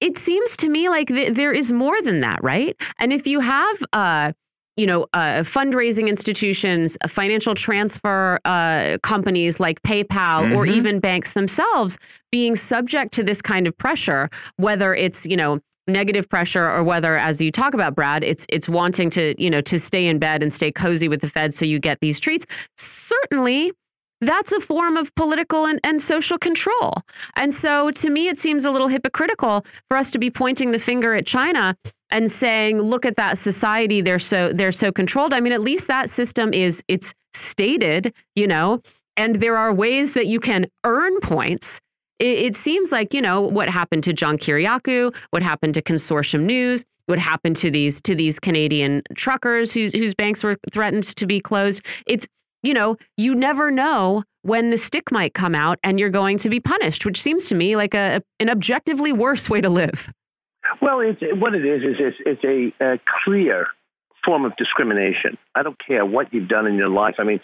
it seems to me like th there is more than that, right? And if you have uh, you know, uh, fundraising institutions, uh, financial transfer uh, companies like PayPal, mm -hmm. or mm-hmm. even banks themselves being subject to this kind of pressure, whether it's, you know, negative pressure or whether as you talk about Brad it's it's wanting to you know to stay in bed and stay cozy with the Fed so you get these treats certainly that's a form of political and, and social control. And so to me, it seems a little hypocritical for us to be pointing the finger at China and saying, look at that society, they're so they're so controlled. I mean, at least that system is it's stated, you know, and there are ways that you can earn points. It, seems like, you know, what happened to John Kiriakou, what happened to Consortium News, what happened to these to these Canadian truckers whose whose banks were threatened to be closed. It's you know, you never know when the stick might come out and you're going to be punished, which seems to me like a, an objectively worse way to live. Well, it's, what it is is it's, it's a, a clear form of discrimination. I don't care what you've done in your life. I mean,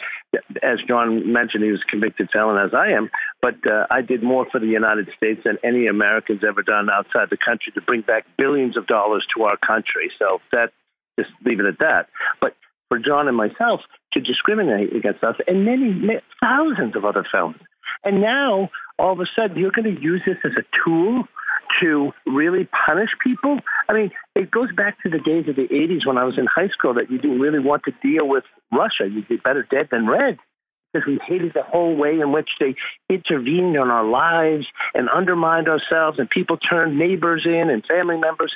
as John mentioned, he was convicted felon, as I am, but uh, I did more for the United States than any American's ever done outside the country to bring back billions of dollars to our country. So that, just leave it at that. But for John and myself to discriminate against us and many, many thousands of other felons. And now, all of a sudden, you're going to use this as a tool to really punish people. I mean, it goes back to the days of the 80s when I was in high school that you didn't really want to deal with Russia. You'd be better dead than red because we hated the whole way in which they intervened on our lives and undermined ourselves, and people turned neighbors in and family members.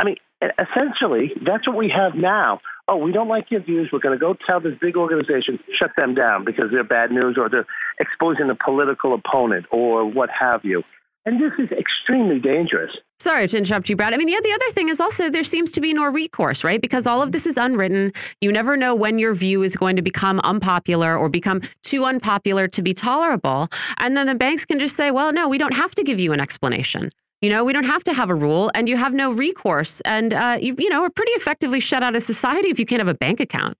I mean, essentially, that's what we have now. Oh, we don't like your views. We're going to go tell this big organization, shut them down because they're bad news or they're exposing a political opponent or what have you. And this is extremely dangerous. Sorry to interrupt you, Brad. I mean, yeah, the other thing is also there seems to be no recourse, right? Because all of this is unwritten. You never know when your view is going to become unpopular or become too unpopular to be tolerable. And then the banks can just say, well, no, we don't have to give you an explanation. You know, we don't have to have a rule and you have no recourse. And, uh, you, you know, are pretty effectively shut out of society if you can't have a bank account.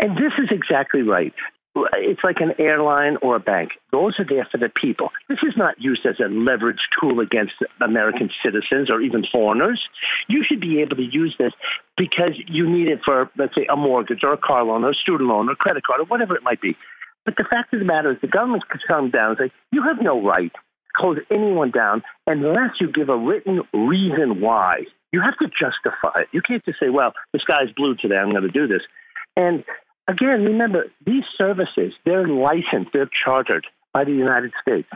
And this is exactly right it's like an airline or a bank. Those are there for the people. This is not used as a leverage tool against American citizens or even foreigners. You should be able to use this because you need it for, let's say, a mortgage or a car loan or a student loan or a credit card or whatever it might be. But the fact of the matter is, the government could come down and say, you have no right to close anyone down unless you give a written reason why. You have to justify it. You can't just say, well, the sky's blue today, I'm going to do this. And Again, remember, these services, they're licensed, they're chartered by the United States.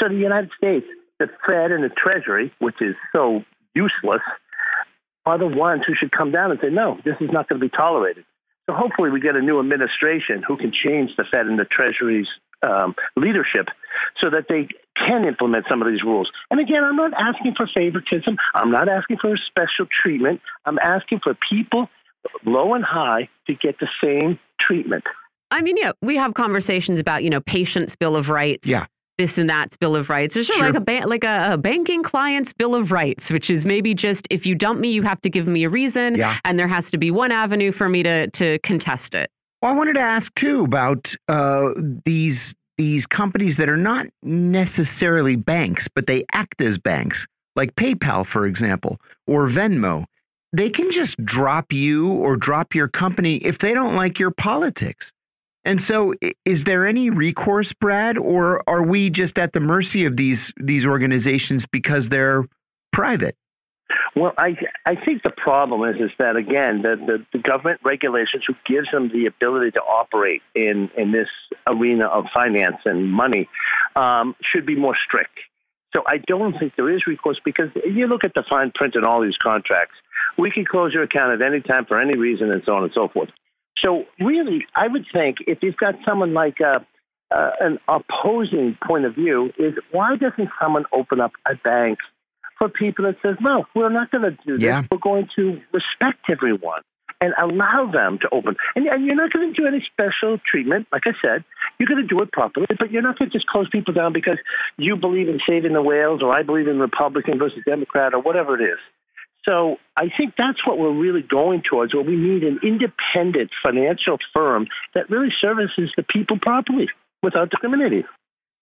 So the United States, the Fed and the Treasury, which is so useless, are the ones who should come down and say, no, this is not going to be tolerated. So hopefully we get a new administration who can change the Fed and the Treasury's um, leadership so that they can implement some of these rules. And again, I'm not asking for favoritism. I'm not asking for special treatment. I'm asking for people low and high to get the same treatment. I mean, yeah, we have conversations about, you know, patient's bill of rights. Yeah. This and that's bill of rights. There's sure. like a ba like a, a, banking client's bill of rights, which is maybe just if you dump me, you have to give me a reason, yeah. and there has to be one avenue for me to to contest it. Well, I wanted to ask too about uh, these these companies that are not necessarily banks, but they act as banks, like PayPal, for example, or Venmo they can just drop you or drop your company if they don't like your politics. And so is there any recourse, Brad, or are we just at the mercy of these these organizations because they're private? Well, I I think the problem is is that again the, the, the government regulations who gives them the ability to operate in in this arena of finance and money um, should be more strict. So I don't think there is recourse because you look at the fine print in all these contracts. We can close your account at any time for any reason, and so on and so forth. So really, I would think if you've got someone like a, uh, uh, an opposing point of view, is why doesn't someone open up a bank for people that says, no, we're not going to do this. Yeah. We're going to respect everyone and allow them to open. And, and you're not going to do any special treatment. Like I said, you're going to do it properly, but you're not going to just close people down because you believe in saving the whales or I believe in Republican versus Democrat or whatever it is. So I think that's what we're really going towards, where we need an independent financial firm that really services the people properly without discriminating.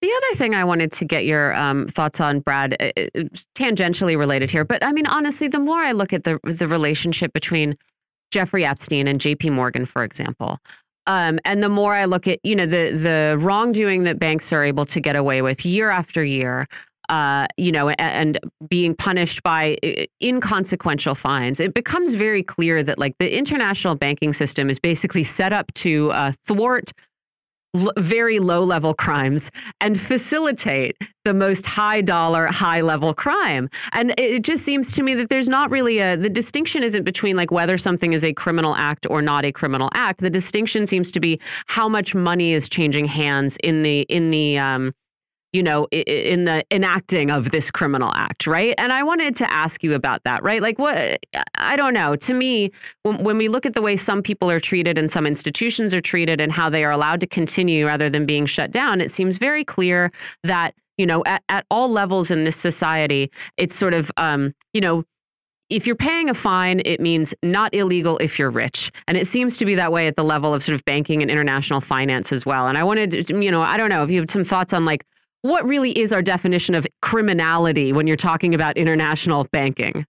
The other thing I wanted to get your um, thoughts on, Brad, uh, uh, tangentially related here, but I mean, honestly, the more I look at the the relationship between Jeffrey Epstein and J.P. Morgan, for example, um, and the more I look at you know the the wrongdoing that banks are able to get away with year after year, uh, you know, and, being punished by inconsequential fines, it becomes very clear that like the international banking system is basically set up to uh, thwart very low level crimes and facilitate the most high dollar, high level crime. And it just seems to me that there's not really a, the distinction isn't between like whether something is a criminal act or not a criminal act. The distinction seems to be how much money is changing hands in the, in the, um, you know, in the enacting of this criminal act, right? And I wanted to ask you about that, right? Like, what, I don't know. To me, when, we look at the way some people are treated and some institutions are treated and how they are allowed to continue rather than being shut down, it seems very clear that, you know, at, at all levels in this society, it's sort of, um, you know, if you're paying a fine, it means not illegal if you're rich. And it seems to be that way at the level of sort of banking and international finance as well. And I wanted to, you know, I don't know if you have some thoughts on like what really is our definition of criminality when you're talking about international banking?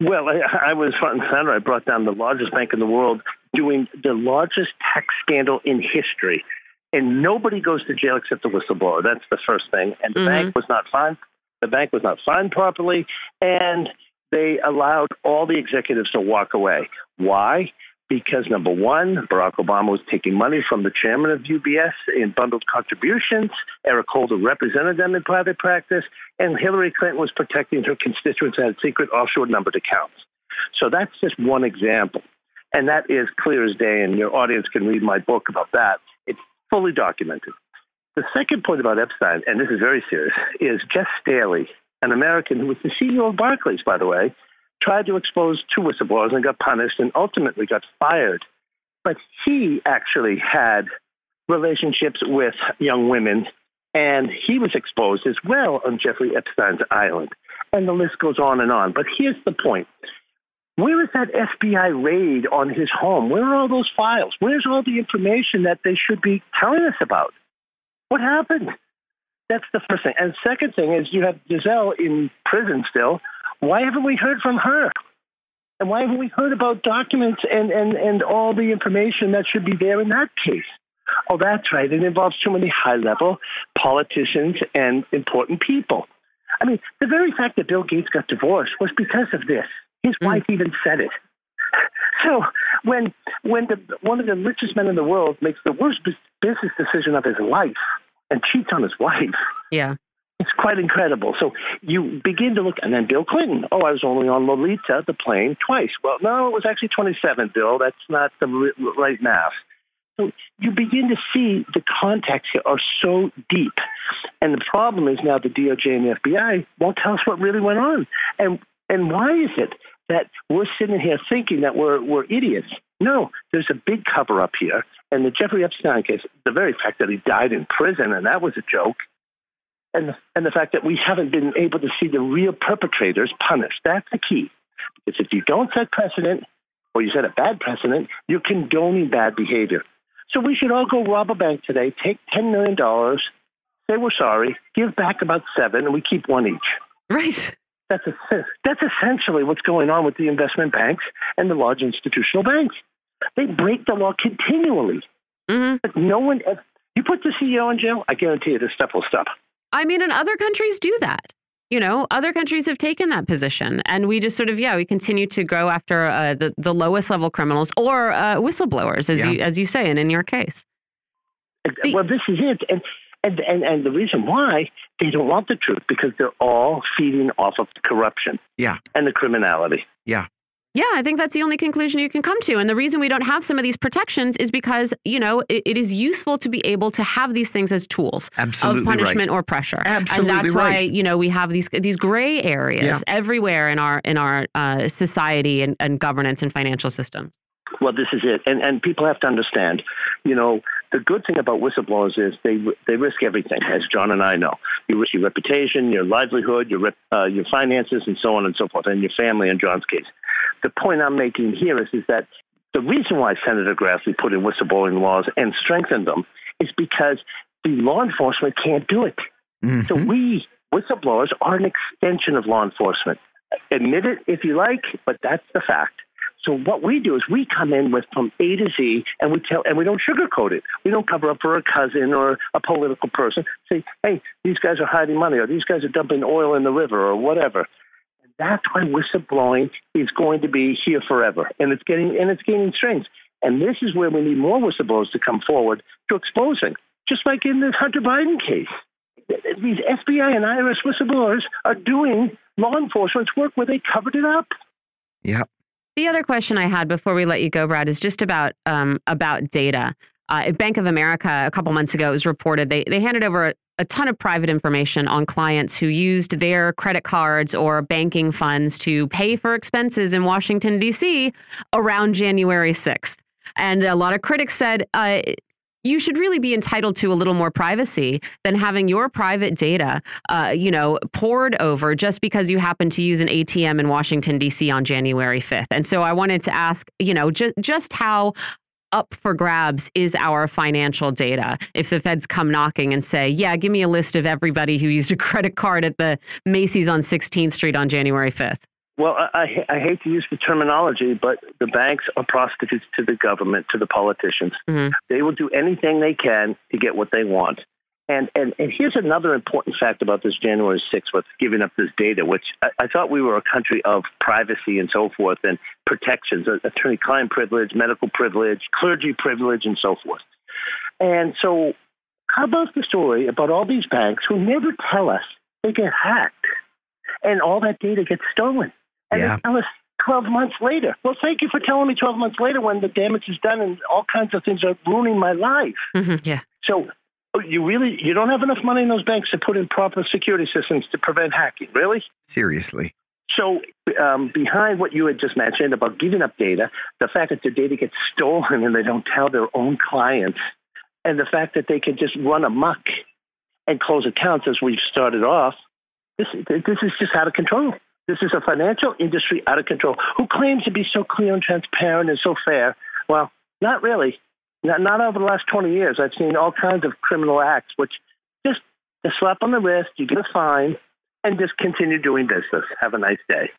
Well, I, I was front and center. I brought down the largest bank in the world doing the largest tax scandal in history. And nobody goes to jail except the whistleblower. That's the first thing. And the mm -hmm. bank was not fined. The bank was not fined properly. And they allowed all the executives to walk away. Why? Because number one, Barack Obama was taking money from the chairman of UBS in bundled contributions. Eric Holder represented them in private practice, and Hillary Clinton was protecting her constituents and had secret offshore numbered accounts. So that's just one example. And that is clear as day, and your audience can read my book about that. It's fully documented. The second point about Epstein, and this is very serious, is Jes Staley, an American who was the CEO of Barclays, by the way, tried to expose two whistleblowers and got punished and ultimately got fired. But he actually had relationships with young women, and he was exposed as well on Jeffrey Epstein's island. And the list goes on and on. But here's the point. Where is that FBI raid on his home? Where are all those files? Where's all the information that they should be telling us about? What happened? That's the first thing. And second thing is you have Ghislaine in prison still why haven't we heard from her? And why haven't we heard about documents and, and, and all the information that should be there in that case? Oh, that's right. It involves too many high level politicians and important people. I mean, the very fact that Bill Gates got divorced was because of this. His mm. wife even said it. So when when the, one of the richest men in the world makes the worst business decision of his life and cheats on his wife, yeah, it's quite incredible. So you begin to look, and then Bill Clinton. Oh, I was only on Lolita, the plane, twice. Well, no, it was actually 27, Bill. That's not the right math. So you begin to see the contacts here are so deep. And the problem is now the DOJ and the FBI won't tell us what really went on. And and why is it that we're sitting here thinking that we're we're idiots? No, there's a big cover up here. And the Jeffrey Epstein case, the very fact that he died in prison and that was a joke, and the, and the fact that we haven't been able to see the real perpetrators punished. That's the key. Because if you don't set precedent, or you set a bad precedent, you're condoning bad behavior. So we should all go rob a bank today, take $10 million, say we're sorry, give back about seven, and we keep one each. Right. That's, a, that's essentially what's going on with the investment banks and the large institutional banks. They break the law continually. Mm-hmm. But no one, you put the CEO in jail, I guarantee you this stuff will stop. I mean, and other countries do that. You know, other countries have taken that position, and we just sort of yeah, we continue to go after uh, the the lowest level criminals or uh, whistleblowers, as yeah. you as you say, and in your case. Well, this is it, and and and and the reason why they don't want the truth because they're all feeding off of the corruption, yeah, and the criminality, yeah. Yeah, I think that's the only conclusion you can come to. And the reason we don't have some of these protections is because, you know, it, it is useful to be able to have these things as tools Absolutely of punishment right. or pressure. Absolutely and that's right. why, you know, we have these these gray areas yeah. everywhere in our in our uh, society and, and governance and financial systems. Well, this is it, and and people have to understand. You know, the good thing about whistleblowers is they they risk everything, as John and I know. You risk your reputation, your livelihood, your uh, your finances, and so on and so forth, and your family. In John's case, the point I'm making here is is that the reason why Senator Grassley put in whistleblowing laws and strengthened them is because the law enforcement can't do it. Mm-hmm. So we whistleblowers are an extension of law enforcement. Admit it if you like, but that's the fact. So what we do is we come in with from A to Z, and we tell, and we don't sugarcoat it. We don't cover up for a cousin or a political person. Say, hey, these guys are hiding money, or these guys are dumping oil in the river, or whatever. And that's why whistleblowing is going to be here forever, and it's getting and it's gaining strength. And this is where we need more whistleblowers to come forward to exposing, just like in this Hunter Biden case. These FBI and IRS whistleblowers are doing law enforcement's work where they covered it up. Yeah. The other question I had before we let you go, Brad, is just about um, about data. uh, Bank of America a couple months ago, it was reported they, they handed over a, a ton of private information on clients who used their credit cards or banking funds to pay for expenses in Washington, D.C. around January 6th. And a lot of critics said, uh, you should really be entitled to a little more privacy than having your private data, uh, you know, pored over just because you happen to use an ATM in Washington D.C. on January 5th. And so I wanted to ask, you know, just just how up for grabs is our financial data. If the feds come knocking and say, "Yeah, give me a list of everybody who used a credit card at the Macy's on 16th Street on January 5th." Well, I, I, hate to use the terminology, but the banks are prostitutes to the government, to the politicians. Mm-hmm. They will do anything they can to get what they want. And, and, and here's another important fact about this January 6th with giving up this data, which I, I thought we were a country of privacy and so forth and protections, attorney client privilege, medical privilege, clergy privilege, and so forth. And so, how about the story about all these banks who never tell us they get hacked and all that data gets stolen? And yeah. they tell us 12 months later. Well, thank you for telling me 12 months later when the damage is done and all kinds of things are ruining my life. Mm-hmm, yeah. So oh, you really you don't have enough money in those banks to put in proper security systems to prevent hacking, really? Seriously. So um, behind what you had just mentioned about giving up data, the fact that the data gets stolen and they don't tell their own clients, and the fact that they can just run amok and close accounts as we've started off, this this is just out of control. This is a financial industry out of control who claims to be so clear and transparent and so fair. Well, not really. Not, not over the last 20 years. I've seen all kinds of criminal acts, which just a slap on the wrist, you get a fine, and just continue doing business. Have a nice day.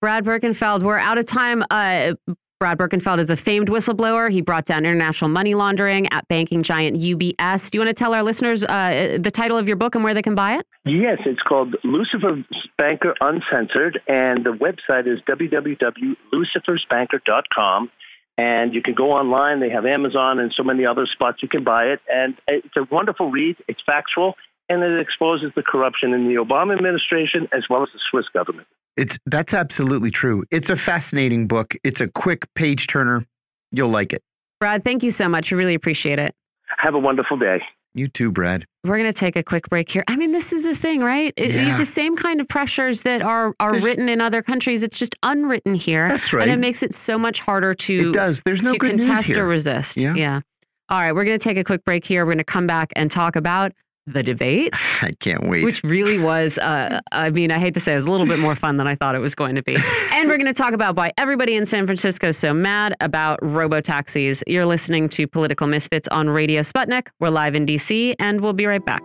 Brad Birkenfeld, we're out of time. Uh, Brad Birkenfeld is a famed whistleblower. He brought down international money laundering at banking giant UBS. Do you want to tell our listeners uh, the title of your book and where they can buy it? Yes, it's called Lucifer's Banker Uncensored, and the website is www.lucifersbanker.com. And you can go online. They have Amazon and so many other spots you can buy it. And it's a wonderful read. It's factual, and it exposes the corruption in the Obama administration as well as the Swiss government. It's that's absolutely true. It's a fascinating book. It's a quick page turner. You'll like it. Brad, thank you so much. I really appreciate it. Have a wonderful day. You too, Brad. We're going to take a quick break here. I mean, this is the thing, right? Yeah. You have the same kind of pressures that are are There's, written in other countries. It's just unwritten here. That's right. And it makes it so much harder to It does. There's no to good contest news here. or resist. Yeah. yeah. All right, we're going to take a quick break here. We're going to come back and talk about the debate. I can't wait. Which really was, uh, I mean, I hate to say it was a little bit more fun than I thought it was going to be. and we're going to talk about why everybody in San Francisco is so mad about robo taxis. You're listening to Political Misfits on Radio Sputnik. We're live in DC, and we'll be right back.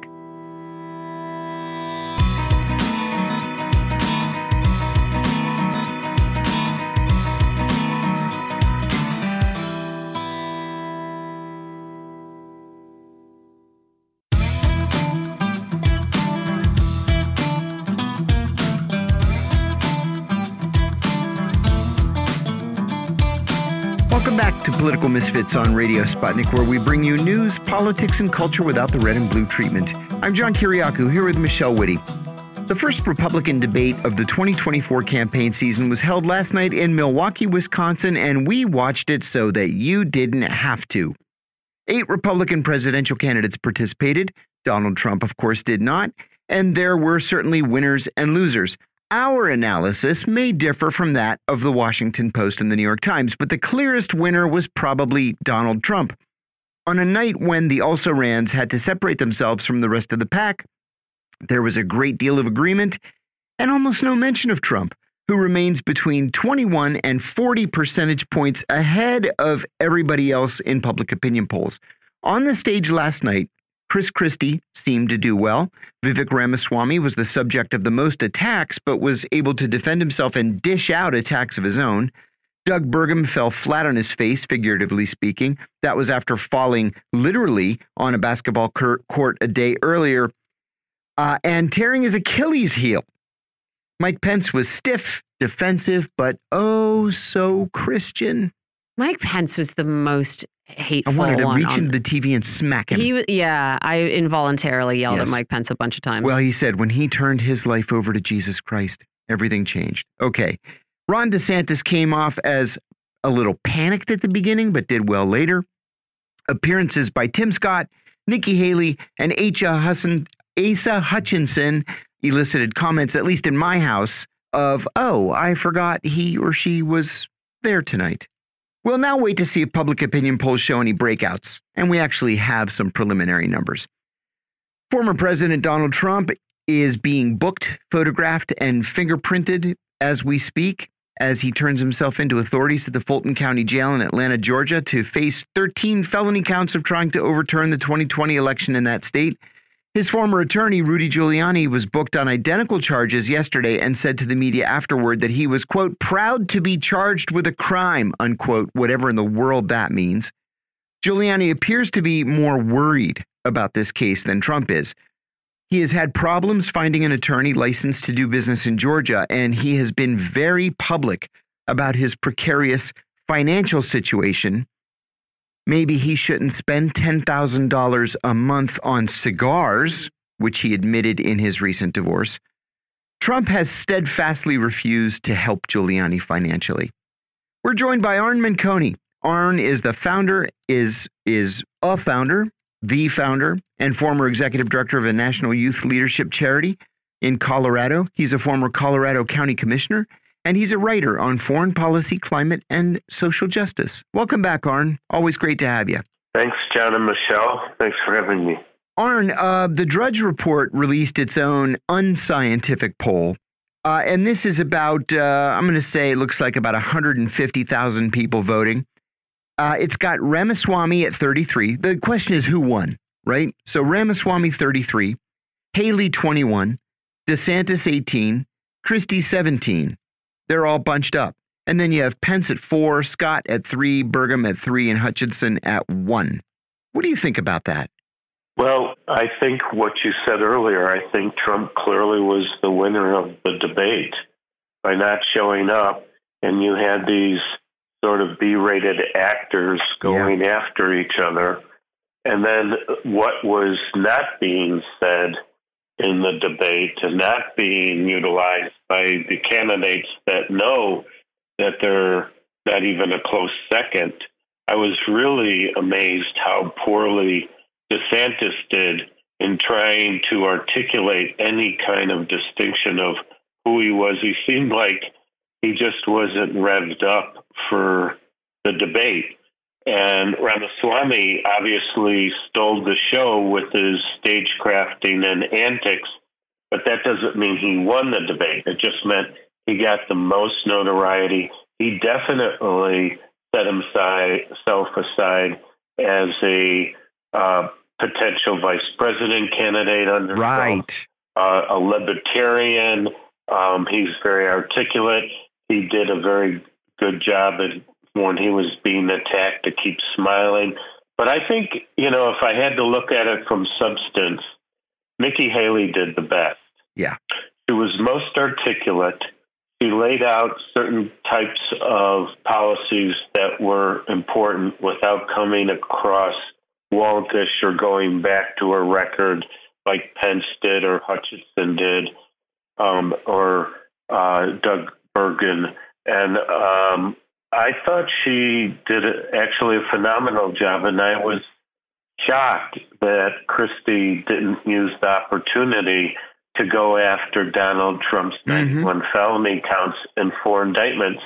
Political Misfits on Radio Sputnik, where we bring you news, politics, and culture without the red and blue treatment. I'm John Kiriakou, here with Michelle Witte. The first Republican debate of the 2024 campaign season was held last night in Milwaukee, Wisconsin, and we watched it so that you didn't have to. Eight Republican presidential candidates participated. Donald Trump, of course, did not. And there were certainly winners and losers. Our analysis may differ from that of the Washington Post and the New York Times, but the clearest winner was probably Donald Trump. On a night when the also rans had to separate themselves from the rest of the pack, there was a great deal of agreement and almost no mention of Trump, who remains between 21 and 40 percentage points ahead of everybody else in public opinion polls. On the stage last night, Chris Christie seemed to do well. Vivek Ramaswamy was the subject of the most attacks, but was able to defend himself and dish out attacks of his own. Doug Burgum fell flat on his face, figuratively speaking. That was after falling literally on a basketball court a day earlier uh, and tearing his Achilles heel. Mike Pence was stiff, defensive, but oh so Christian. Mike Pence was the most hateful. I wanted to reach um, into the TV and smack him. He, yeah, I involuntarily yelled yes. at Mike Pence a bunch of times. Well, he said when he turned his life over to Jesus Christ, everything changed. Okay. Ron DeSantis came off as a little panicked at the beginning, but did well later. Appearances by Tim Scott, Nikki Haley, and Asa Hutchinson elicited comments, at least in my house, of, oh, I forgot he or she was there tonight. We'll now wait to see if public opinion polls show any breakouts, and we actually have some preliminary numbers. Former President Donald Trump is being booked, photographed, and fingerprinted as we speak as he turns himself into authorities at the Fulton County Jail in Atlanta, Georgia, to face 13 felony counts of trying to overturn the 2020 election in that state. His former attorney, Rudy Giuliani, was booked on identical charges yesterday and said to the media afterward that he was, quote, proud to be charged with a crime, unquote, whatever in the world that means. Giuliani appears to be more worried about this case than Trump is. He has had problems finding an attorney licensed to do business in Georgia, and he has been very public about his precarious financial situation. Maybe he shouldn't spend $10,000 a month on cigars, which he admitted in his recent divorce. Trump has steadfastly refused to help Giuliani financially. We're joined by Arn Menconi. Arn is the founder, is is a founder the founder and former executive director of a national youth leadership charity in Colorado. He's a former Colorado County Commissioner, and he's a writer on foreign policy, climate, and social justice. Welcome back, Arn. Always great to have you. Thanks, John and Michelle. Thanks for having me. Arn, uh, the Drudge Report released its own unscientific poll. Uh, and this is about, uh, I'm going to say it looks like about 150,000 people voting. Uh, it's got Ramaswamy at 33. The question is who won, right? So Ramaswamy 33, Haley 21, DeSantis 18, Christie 17. They're all bunched up. And then you have Pence at four, Scott at three, Burgum at three, and Hutchinson at one. What do you think about that? Well, I think what you said earlier, I think Trump clearly was the winner of the debate by not showing up. And you had these sort of B-rated actors going yeah. after each other. And then what was not being said in the debate and not being utilized by the candidates that know that they're not even a close second. I was really amazed how poorly DeSantis did in trying to articulate any kind of distinction of who he was. He seemed like he just wasn't revved up for the debate. And Ramaswamy obviously stole the show with his stagecrafting and antics, but that doesn't mean he won the debate. It just meant he got the most notoriety. He definitely set himself aside as a uh, potential vice president candidate under right. Uh, a libertarian. Um, he's very articulate. He did a very good job at when he was being attacked to keep smiling. But I think, you know, if I had to look at it from substance, Nikki Haley did the best. Yeah. She was most articulate. She laid out certain types of policies that were important without coming across wonkish or going back to a record like Pence did or Hutchinson did um, or uh, Doug Burgum. And um, I thought she did actually a phenomenal job, and I was shocked that Christie didn't use the opportunity to go after Donald Trump's mm-hmm. 91 felony counts and four indictments.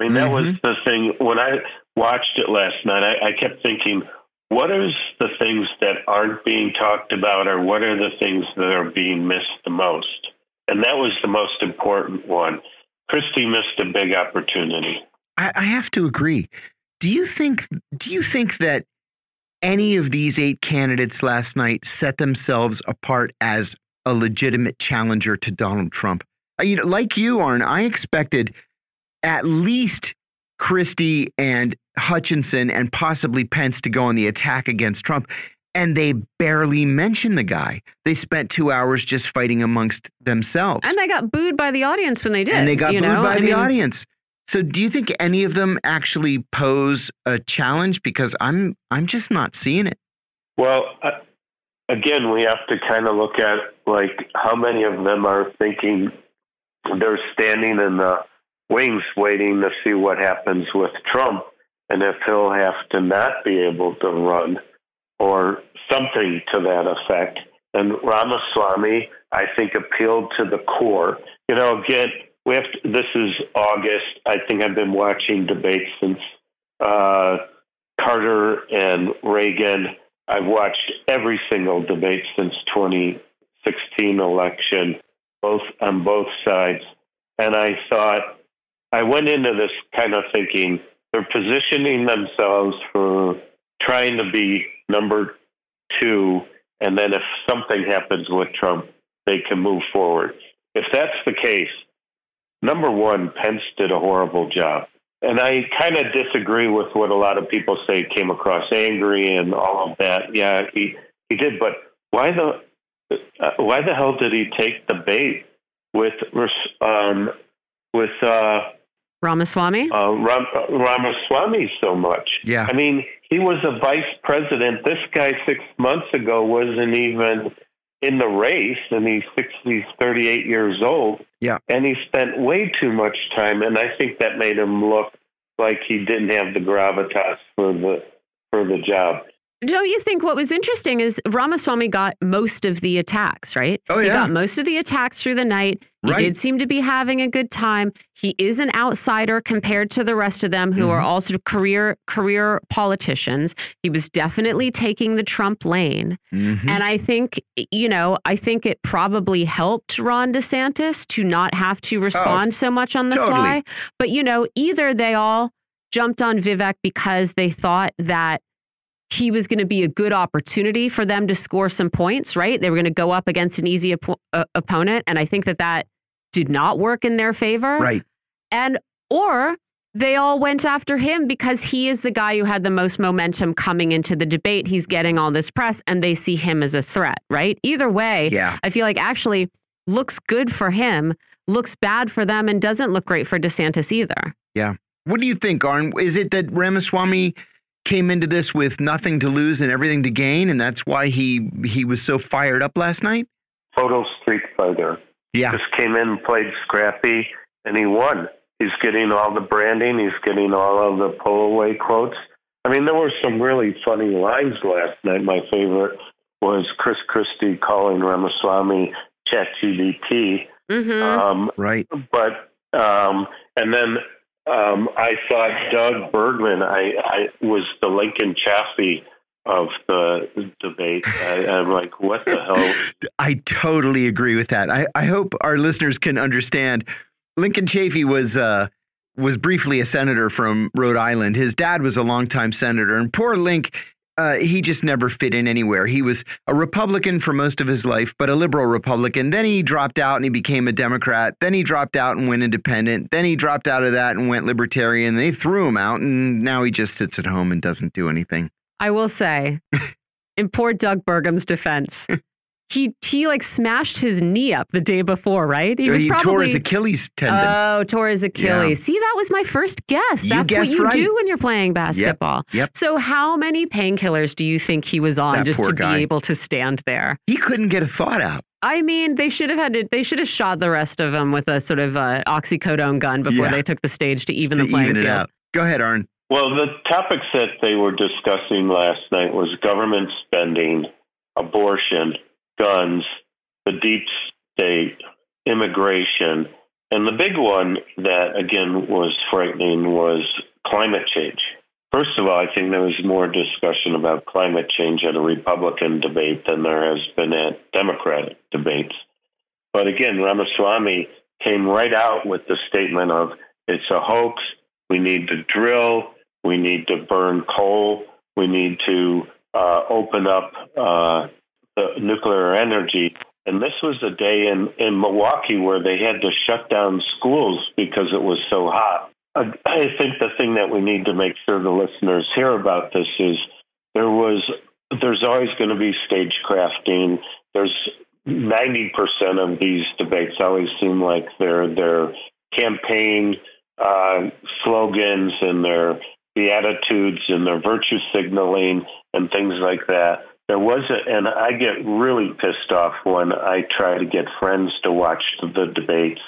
I mean, mm-hmm. that was mm-hmm. the thing. When I watched it last night, I, I kept thinking, what are the things that aren't being talked about, or what are the things that are being missed the most? And that was the most important one. Christie missed a big opportunity. I, I have to agree. Do you think? Do you think that any of these eight candidates last night set themselves apart as a legitimate challenger to Donald Trump? Uh, you know, like you, Arn, I expected at least Christie and Hutchinson and possibly Pence to go on the attack against Trump. And they barely mentioned the guy. They spent two hours just fighting amongst themselves. And they got booed by the audience when they did. And they got booed know? by I the mean, audience. So do you think any of them actually pose a challenge? Because I'm I'm just not seeing it. Well, uh, again, we have to kind of look at like how many of them are thinking they're standing in the wings waiting to see what happens with Trump. and if he'll have to not be able to run or something to that effect. And Ramaswamy, I think, appealed to the core. You know, again, we have this is August. I think I've been watching debates since uh, Carter and Reagan. I've watched every single debate since 2016 election, both on both sides. And I thought, I went into this kind of thinking they're positioning themselves for trying to be number two. And then if something happens with Trump, they can move forward. If that's the case, number one, Pence did a horrible job. And I kind of disagree with what a lot of people say came across angry and all of that. Yeah, he, he did. But why the uh, why the hell did he take the bait with um, with uh, Ramaswamy? Uh, Ram, Ramaswamy so much. Yeah. I mean, he was a vice president. This guy six months ago wasn't even in the race, and he's six, he's 38 years old. Yeah. And he spent way too much time, and I think that made him look like he didn't have the gravitas for the for the job. Don't you think what was interesting is Ramaswamy got most of the attacks, right? Oh, yeah. He got most of the attacks through the night. He Right. did seem to be having a good time. He is an outsider compared to the rest of them who are Mhm. all sort of career career politicians. He was definitely taking the Trump lane. Mhm. And I think, you know, I think it probably helped Ron DeSantis to not have to respond so much on the totally. fly. But, you know, either they all jumped on Vivek because they thought that he was going to be a good opportunity for them to score some points, right? They were going to go up against an easy oppo- uh, opponent. And I think that that did not work in their favor. right. And, or they all went after him because he is the guy who had the most momentum coming into the debate. He's getting all this press and they see him as a threat, right? Either way, Yeah. I feel like actually looks good for him, looks bad for them, and doesn't look great for DeSantis either. Yeah. What do you think, Arn? Is it that Ramaswamy came into this with nothing to lose and everything to gain, and that's why he he was so fired up last night? Total street fighter. Yeah. Just came in, played scrappy, and he won. He's getting all the branding. He's getting all of the pull away quotes. I mean, there were some really funny lines last night. My favorite was Chris Christie calling Ramaswamy ChatGPT. Mm-hmm. Um, Right. but um, and then um, I thought Doug Burgum. I, I was the Lincoln Chafee of the debate. I, I'm like, what the hell? I totally agree with that. I, I hope our listeners can understand. Lincoln Chafee was uh, was briefly a senator from Rhode Island. His dad was a longtime senator, and poor Link, uh, he just never fit in anywhere. He was a Republican for most of his life, but a liberal Republican. Then he dropped out and he became a Democrat. Then he dropped out and went independent. Then he dropped out of that and went libertarian. They threw him out, and now he just sits at home and doesn't do anything. I will say, in poor Doug Burgum's defense, he he like smashed his knee up the day before, right? He was he tore probably his Achilles tendon. Oh, tore his Achilles. See, that was my first guess. You That's what you right. do when you're playing basketball. yep. So, how many painkillers do you think he was on That just to guy. be able to stand there? he couldn't get a thought out. I mean, they should have had to. They should have shot the rest of them with a sort of uh, oxycodone gun before Yeah. they took the stage to even to the playing even it field. out. Go ahead, Arn. Well, the topics that they were discussing last night was government spending, abortion, guns, the deep state, immigration, and the big one that again was frightening was climate change. First of all, I think there was more discussion about climate change at a Republican debate than there has been at Democratic debates. But again, Ramaswamy came right out with the statement of it's a hoax. We need to drill. We need to burn coal. We need to uh, open up uh, the nuclear energy. And this was a day in, in Milwaukee where they had to shut down schools because it was so hot. I think the thing that we need to make sure the listeners hear about this is there was there's always going to be stagecrafting. There's 90% of these debates always seem like they're they're campaign uh, slogans and their beatitudes and their virtue signaling and things like that. There was a, and I get really pissed off when I try to get friends to watch the debates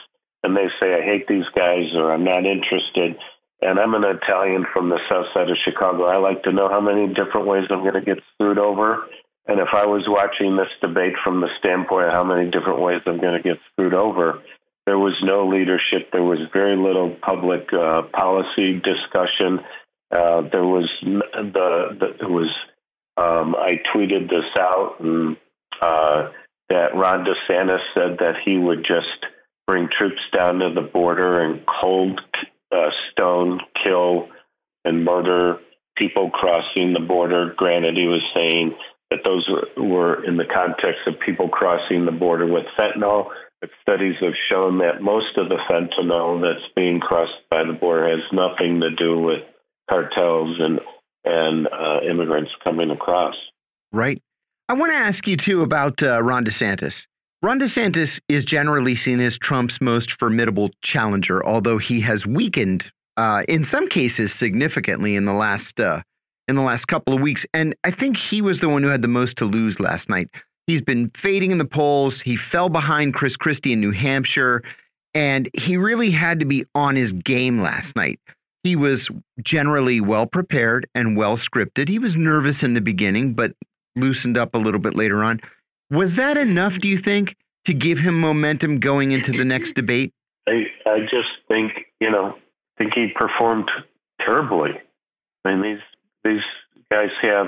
and they say I hate these guys or I'm not interested. And I'm an Italian from the south side of Chicago. I like to know how many different ways I'm going to get screwed over. And if I was watching this debate from the standpoint of how many different ways I'm going to get screwed over, there was no leadership. There was very little public uh, policy discussion. Uh, there was the, the it was um, I tweeted this out and uh, that Ron DeSantis said that he would just bring troops down to the border and cold uh, stone, kill, and murder people crossing the border. Granted, he was saying that those were in the context of people crossing the border with fentanyl. But studies have shown that most of the fentanyl that's being crossed by the border has nothing to do with cartels and and uh, immigrants coming across. Right. I want to ask you too about uh, Ron DeSantis. Ron DeSantis is generally seen as Trump's most formidable challenger, although he has weakened uh, in some cases significantly in the last uh, in the last couple of weeks. And I think he was the one who had the most to lose last night. He's been fading in the polls. He fell behind Chris Christie in New Hampshire, and he really had to be on his game last night. He was generally well prepared and well scripted. He was nervous in the beginning, but loosened up a little bit later on. Was that enough, do you think, to give him momentum going into the next debate? I, I just think, you know, I think he performed terribly. I mean, these these guys have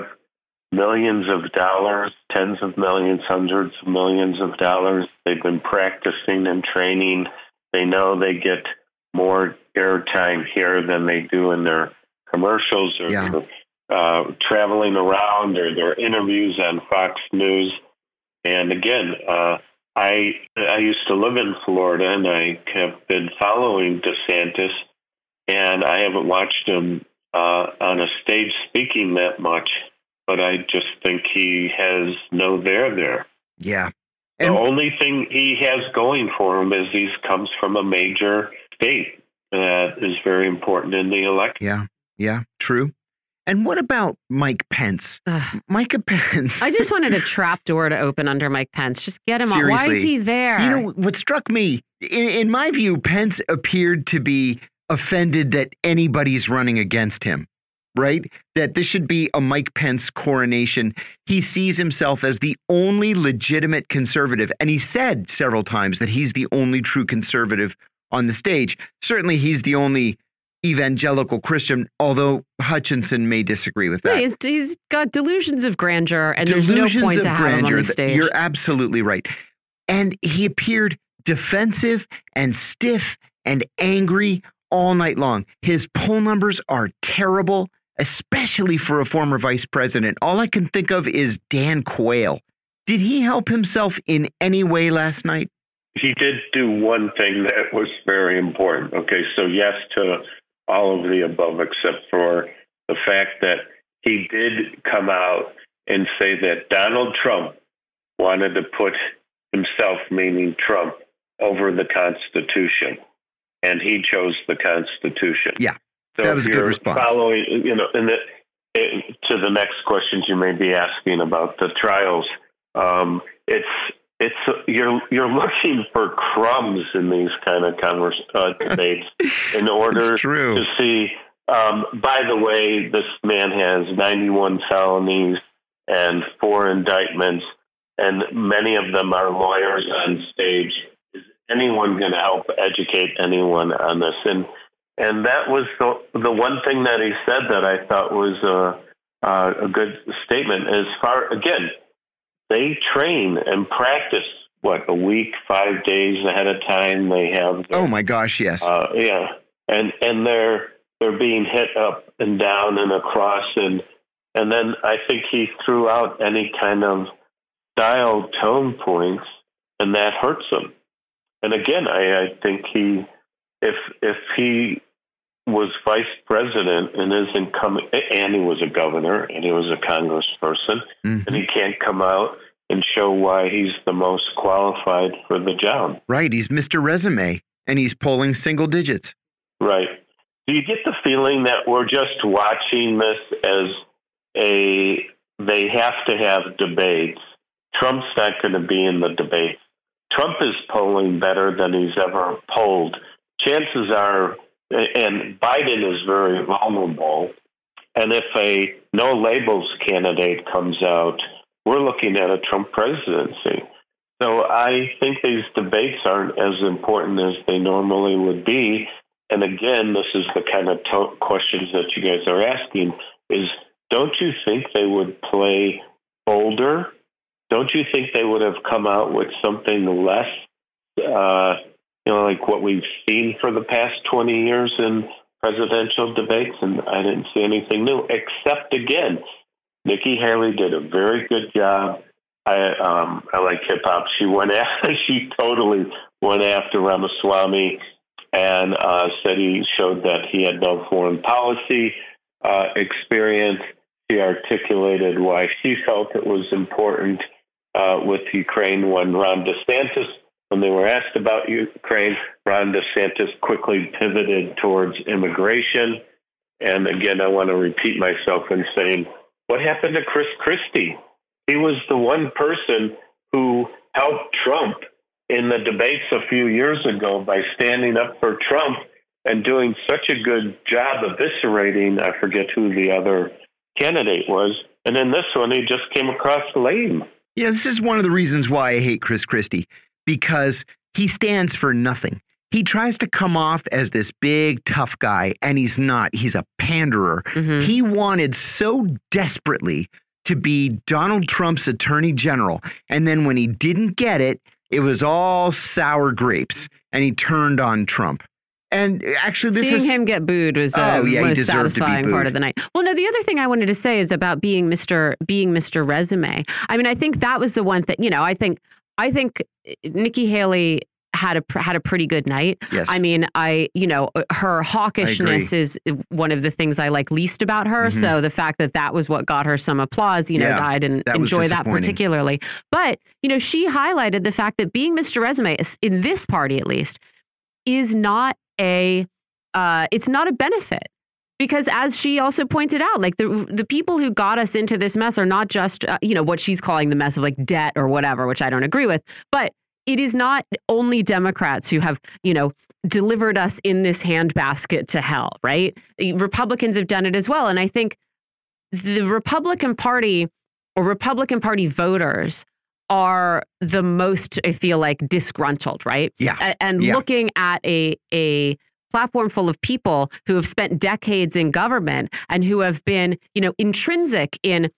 millions of dollars, tens of millions, hundreds of millions of dollars. They've been practicing and training. They know they get more airtime here than they do in their commercials or yeah. uh, traveling around or their interviews on Fox News. And again, uh, I I used to live in Florida, and I have been following DeSantis, and I haven't watched him uh, on a stage speaking that much, but I just think he has no there there. Yeah. And the only thing he has going for him is he comes from a major state that is very important in the election. Yeah. Yeah. True. And what about Mike Pence? Ugh. Mike Pence. I just wanted a trap door to open under Mike Pence. Just get him Seriously. Why is he there? You know, what struck me, in, in my view, Pence appeared to be offended that anybody's running against him right? That this should be a Mike Pence coronation. He sees himself as the only legitimate conservative. And he said several times that he's the only true conservative on the stage. Certainly, he's the only evangelical Christian, although Hutchinson may disagree with that. Yeah, he's, he's got delusions of grandeur, and delusions there's no point to have grandeur. him on the stage. You're absolutely right. And he appeared defensive and stiff and angry all night long. His poll numbers are terrible, especially for a former vice president. All I can think of is Dan Quayle. Did he help himself in any way last night? He did do one thing that was very important. Okay, so yes to all of the above, except for the fact that he did come out and say that Donald Trump wanted to put himself, meaning Trump, over the Constitution, and he chose the Constitution. Yeah, so that was a good response. Following, you know, and the, to the next questions you may be asking about the trials, um, it's it's you're you're looking for crumbs in these kind of converse, uh, debates in order to see. Um, by the way, this man has 91 felonies and four indictments, and many of them are lawyers on stage. Is anyone going to help educate anyone on this? And and that was the the one thing that he said that I thought was a, a good statement. As far again, they train and practice what a week, five days ahead of time. They have their, oh my gosh, yes, uh, yeah, and and they're they're being hit up and down and across and and then I think he threw out any kind of style tone points and that hurts him. And again, I, I think he if if he was vice president and isn't coming, and he was a governor and he was a congressperson, mm-hmm. and he can't come out and show why he's the most qualified for the job. Right. He's Mr. Resume and he's polling single digits. Right. Do you get the feeling that we're just watching this as a, they have to have debates? Trump's not going to be in the debate. Trump is polling better than he's ever polled. Chances are and Biden is very vulnerable. And if a no labels candidate comes out, we're looking at a Trump presidency. So I think these debates aren't as important as they normally would be. And again, this is the kind of to- questions that you guys are asking is don't you think they would play bolder? Don't you think they would have come out with something less, uh, you know, like what we've seen for the past 20 years in presidential debates? And I didn't see anything new, except again, Nikki Haley did a very good job. I um, I like hip hop. She went after, she totally went after Ramaswamy and uh, said he showed that he had no foreign policy uh, experience. She articulated why she felt it was important uh, with Ukraine when Ron DeSantis, when they were asked about Ukraine, Ron DeSantis quickly pivoted towards immigration. And again, I want to repeat myself in saying, what happened to Chris Christie? He was the one person who helped Trump in the debates a few years ago by standing up for Trump and doing such a good job eviscerating, I forget who the other candidate was. And in this one, he just came across lame. Yeah, this is one of the reasons why I hate Chris Christie because he stands for nothing. He tries to come off as this big, tough guy, and he's not. He's a panderer. Mm -hmm. He wanted so desperately to be Donald Trump's attorney general. And then when he didn't get it, it was all sour grapes, and he turned on Trump. And actually, this is seeing is, him get booed was the oh, yeah, most satisfying part of the night. Well, no, the other thing I wanted to say is about being Mr. being Mr. Resume. I mean, I think that was the one that you know. I think I think eh, Nikki Haley had a had a pretty good night. Yes. I mean, I you know uh, her hawkishness is one of the things I like least about her. Mm -hmm. So the fact that that was what got her some applause, you know, yeah, I didn't enjoy that particularly. But you know, she highlighted the fact that being Mr. Resume in this party at least is not a uh, it's not a benefit because as she also pointed out like the the people who got us into this mess are not just uh, you know what she's calling the mess of like debt or whatever which I don't agree with but it is not only Democrats who have you know delivered us in this handbasket to hell right Republicans have done it as well and I think the Republican Party or Republican Party voters are the most I feel like disgruntled, right? Yeah. and yeah. looking at a a platform full of people who have spent decades in government and who have been, you know, intrinsic in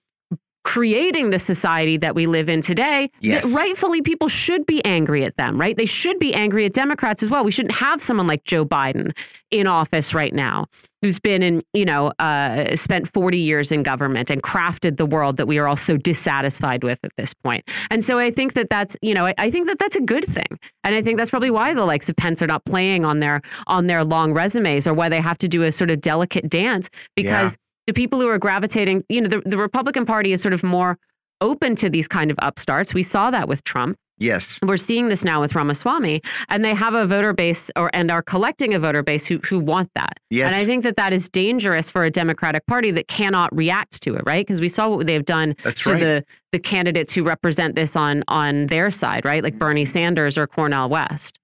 creating the society that we live in today, yes. that rightfully people should be angry at them, right? They should be angry at Democrats as well. We shouldn't have someone like Joe Biden in office right now who's been in, you know, uh, spent 40 years in government and crafted the world that we are all so dissatisfied with at this point. And so I think that that's, you know, I, I think that that's a good thing. And I think that's probably why the likes of Pence are not playing on their on their long resumes or why they have to do a sort of delicate dance because yeah the people who are gravitating, you know, the, the Republican Party is sort of more open to these kind of upstarts. We saw that with Trump. Yes. We're seeing this now with Ramaswamy, and they have a voter base or and are collecting a voter base who who want that. Yes. And I think that that is dangerous for a Democratic Party that cannot react to it, right? Because we saw what they've done That's to right. the the candidates who represent this on on their side, right? Like Bernie Sanders or Cornel West.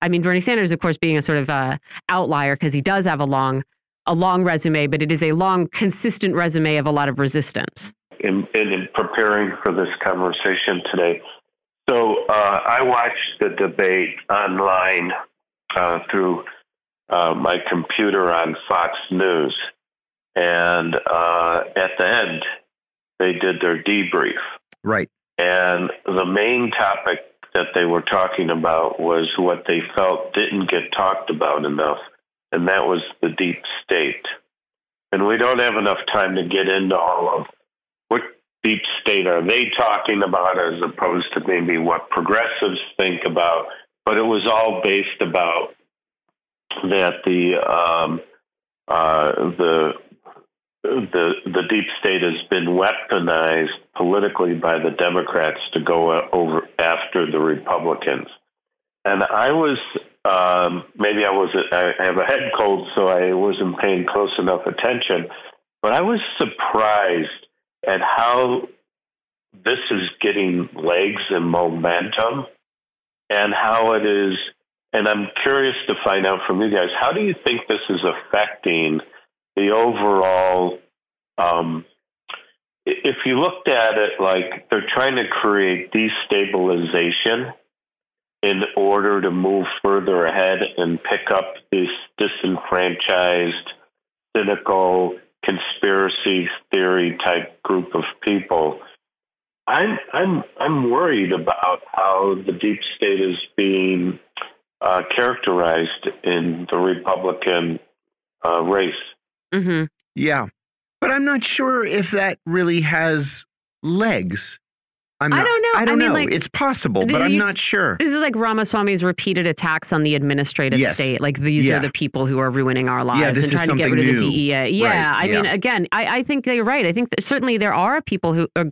I mean, Bernie Sanders, of course, being a sort of uh, outlier because he does have a long a long resume, but it is a long, consistent resume of a lot of resistance. In, in preparing for this conversation today, so uh, I watched the debate online uh, through uh, my computer on Fox News, and uh, at the end, they did their debrief. Right. And the main topic that they were talking about was what they felt didn't get talked about enough and that was the deep state. And we don't have enough time to get into all of what deep state are they talking about as opposed to maybe what progressives think about. But it was all based about that the um, uh, the the the deep state has been weaponized politically by the Democrats to go over after the Republicans. And I was um, maybe I was I have a head cold, so I wasn't paying close enough attention. But I was surprised at how this is getting legs and momentum, and how it is and I'm curious to find out from you guys how do you think this is affecting the overall? Um, if you looked at it like they're trying to create destabilization in order to move further ahead and pick up this disenfranchised, cynical, conspiracy theory type group of people. I'm I'm I'm worried about how the deep state is being uh, characterized in the Republican uh, race. Mm -hmm. Yeah, but I'm not sure if that really has legs. I'm not, I don't know. I don't I mean, know. like, it's possible, but I'm not sure. This is like Ramaswamy's repeated attacks on the administrative Yes. state. Like these Yeah. are the people who are ruining our lives this and trying to get rid of the. DEA. Yeah. Right, I mean, again, I, I think they're right. I think that certainly there are people who are,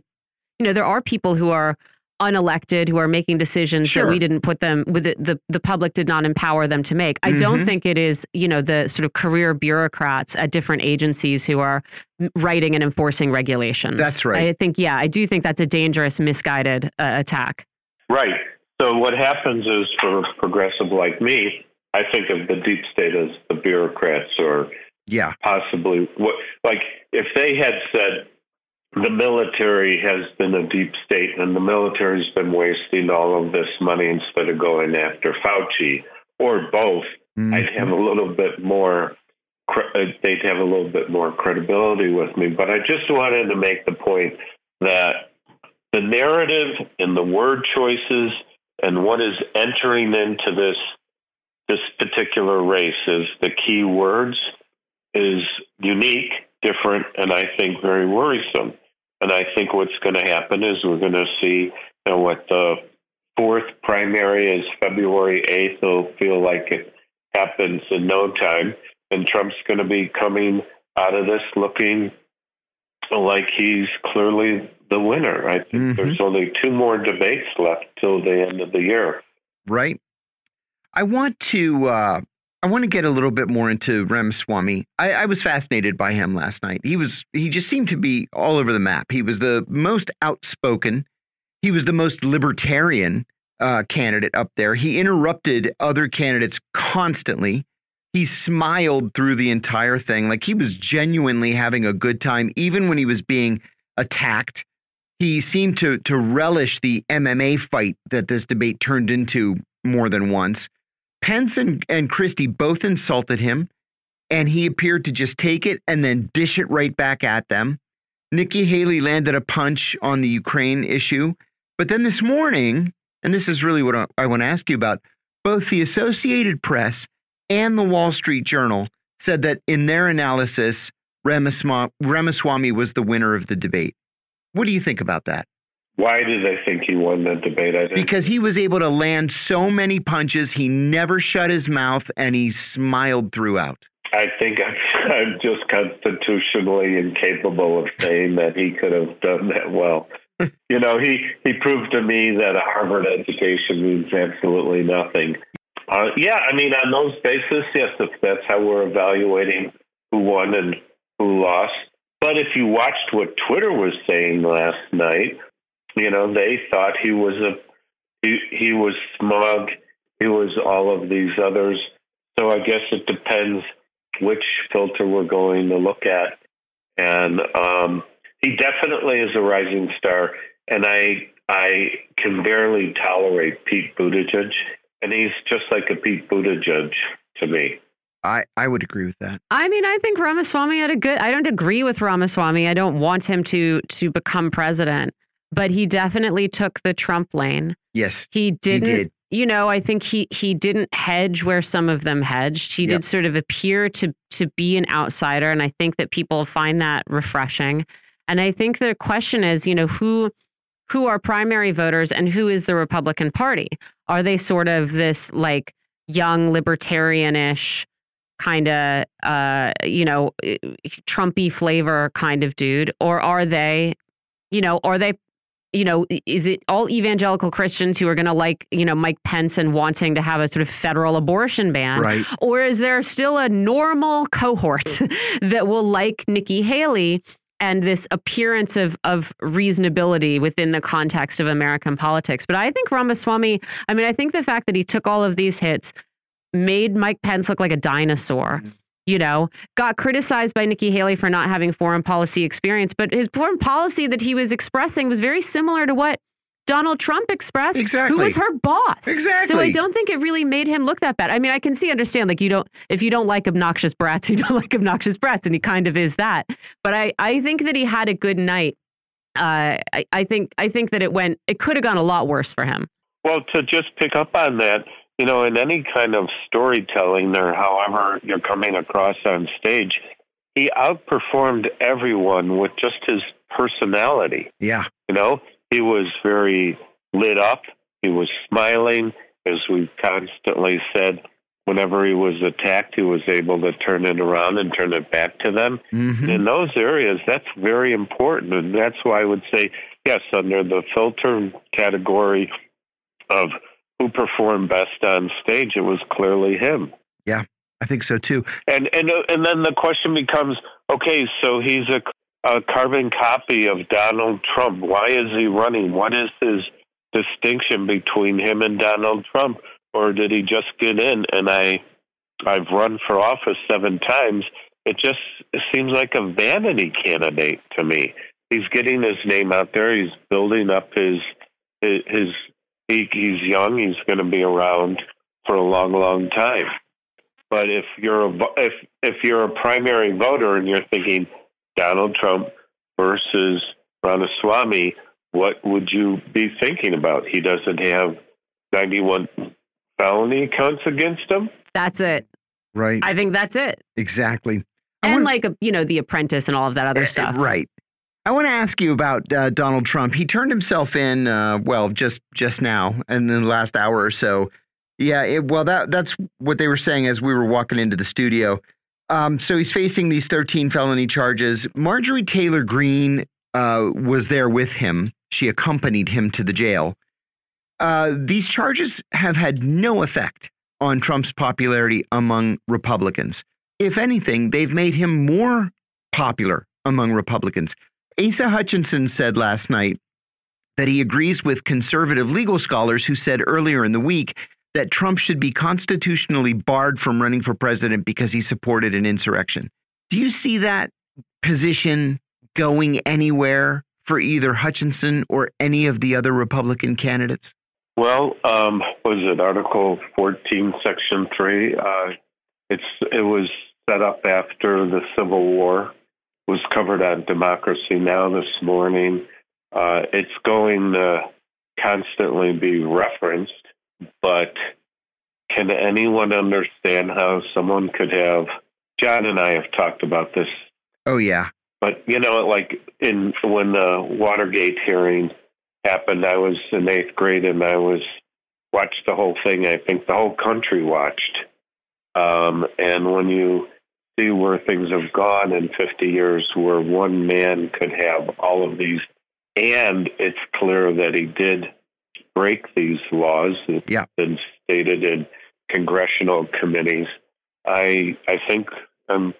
you know, there are people who are unelected who are making decisions Sure. that we didn't put them with the, the the public did not empower them to make. I don't Mhm. think it is, you know, the sort of career bureaucrats at different agencies who are writing and enforcing regulations. That's right. I think yeah, I do think that's a dangerous misguided uh, attack. Right. So what happens is for a progressive like me, I think of the deep state as the bureaucrats or Yeah, possibly what like if they had said the military has been a deep state and the military's been wasting all of this money instead of going after Fauci or both, Mhm. I'd have a little bit more. uh, They'd have a little bit more credibility with me. But I just wanted to make the point that the narrative and the word choices and what is entering into this this particular race is the key words is unique, different, and I think very worrisome. And I think what's going to happen is we're going to see you know, what the fourth primary is February 8th. It'll feel like it happens in no time. And Trump's going to be coming out of this looking like he's clearly the winner. I think Mhm. there's only two more debates left till the end of the year. right. I want to uh, I want to get a little bit more into Ramaswamy. I, I was fascinated by him last night. He was he just seemed to be all over the map. He was the most outspoken. He was the most libertarian uh, candidate up there. He interrupted other candidates constantly. He smiled through the entire thing, like he was genuinely having a good time, even when he was being attacked. He seemed to to relish the MMA fight that this debate turned into more than once. Pence and, and Christie both insulted him, and he appeared to just take it and then dish it right back at them. Nikki Haley landed a punch on the Ukraine issue. But then this morning, and this is really what I, I want to ask you about, both the Associated Press and the Wall Street Journal said that in their analysis, Ramaswamy, was the winner of the debate. What do you think about that? Why did they think he won that debate? I Because he was able to land so many punches, he never shut his mouth and he smiled throughout. I think I'm, I'm just constitutionally incapable of saying that he could have done that well. you know, he, he proved to me that a Harvard education means absolutely nothing. Uh, yeah, I mean, on those basis, yes, if that's how we're evaluating who won and who lost. But if you watched what Twitter was saying last night, you know, they thought he was a he, he was smug. He was all of these others. So I guess it depends which filter we're going to look at. And um, he definitely is a rising star. And I I can barely tolerate Pete Buttigieg, and he's just like a Pete Buttigieg to me. I, I would agree with that. I mean, I think Ramaswamy had a good. I don't agree with Ramaswamy. I don't want him to to become president, but he definitely took the Trump lane. Yes, He didn't. did. You know, I think he he didn't hedge where some of them hedged. He Yep. did sort of appear to to be an outsider, and I think that people find that refreshing. And I think the question is, you know, who who are primary voters and who is the Republican Party? Are they sort of this like young libertarianish kind of uh you know eh, trumpy flavor kind of dude or are they you know are they you know is it all evangelical christians who are going to like you know mike pence and wanting to have a sort of federal abortion ban right. or is there still a normal cohort that will like Nikki Haley and this appearance of of reasonability within the context of American politics? But I think Ramaswamy, I mean, I think the fact that he took all of these hits, made Mike Pence look like a dinosaur. Mm. You know, got criticized by Nikki Haley for not having foreign policy experience, but his foreign policy that he was expressing was very similar to what Donald Trump expressed, exactly. who was her boss. Exactly. So I don't think it really made him look that bad. I mean, I can see, understand, like you don't, if you don't like obnoxious brats, you don't like obnoxious brats, and he kind of is that. But I, I think that he had a good night. Uh, I, I think, I think that it went, it could have gone a lot worse for him. Well, to just pick up on that, you know, in any kind of storytelling or however you're coming across on stage, he outperformed everyone with just his personality. Yeah. You know, he was very lit up. He was smiling, as we've constantly said. Whenever he was attacked, he was able to turn it around and turn it back to them. Mm-hmm. In those areas, that's very important. And that's why I would say, yes, under the filter category of who performed best on stage, it was clearly him. Yeah, I think so too. And and and then the question becomes, okay, so he's a a carbon copy of Donald Trump. Why is he running? What is his distinction between him and Donald Trump? Or did he just get in? And I, I've run for office seven times. It just it seems like a vanity candidate to me. He's getting his name out there. He's building up his his. His he, he's young. He's going to be around for a long, long time. But if you're a if if you're a primary voter and you're thinking Donald Trump versus Ramaswamy, what would you be thinking about? He doesn't have 91 felony counts against him. That's it. Right. I think that's it. Exactly. And like, you know, The Apprentice and all of that other uh, stuff. Right. I want to ask you about uh, Donald Trump. He turned himself in, uh, well, just just now, in the last hour or so. Yeah, it, well, that that's what they were saying as we were walking into the studio. Um, so he's facing these 13 felony charges. Marjorie Taylor Greene uh, was there with him. She accompanied him to the jail. Uh, these charges have had no effect on Trump's popularity among Republicans. If anything, they've made him more popular among Republicans. Asa Hutchinson said last night that he agrees with conservative legal scholars who said earlier in the week that Trump should be constitutionally barred from running for president because he supported an insurrection. Do you see that position going anywhere for either Hutchinson or any of the other Republican candidates? Well, um, was it Article 14, Section 3? Uh, it's it was set up after the Civil War. Was covered on Democracy Now this morning. Uh, it's going to constantly be referenced but can anyone understand how someone could have? John and I have talked about this. Oh yeah. But you know, like in when the Watergate hearing happened, I was in eighth grade and I was watched the whole thing. I think the whole country watched. Um, and when you see where things have gone in 50 years, where one man could have all of these, and it's clear that he did break these laws that yeah. have been stated in congressional committees. I I think um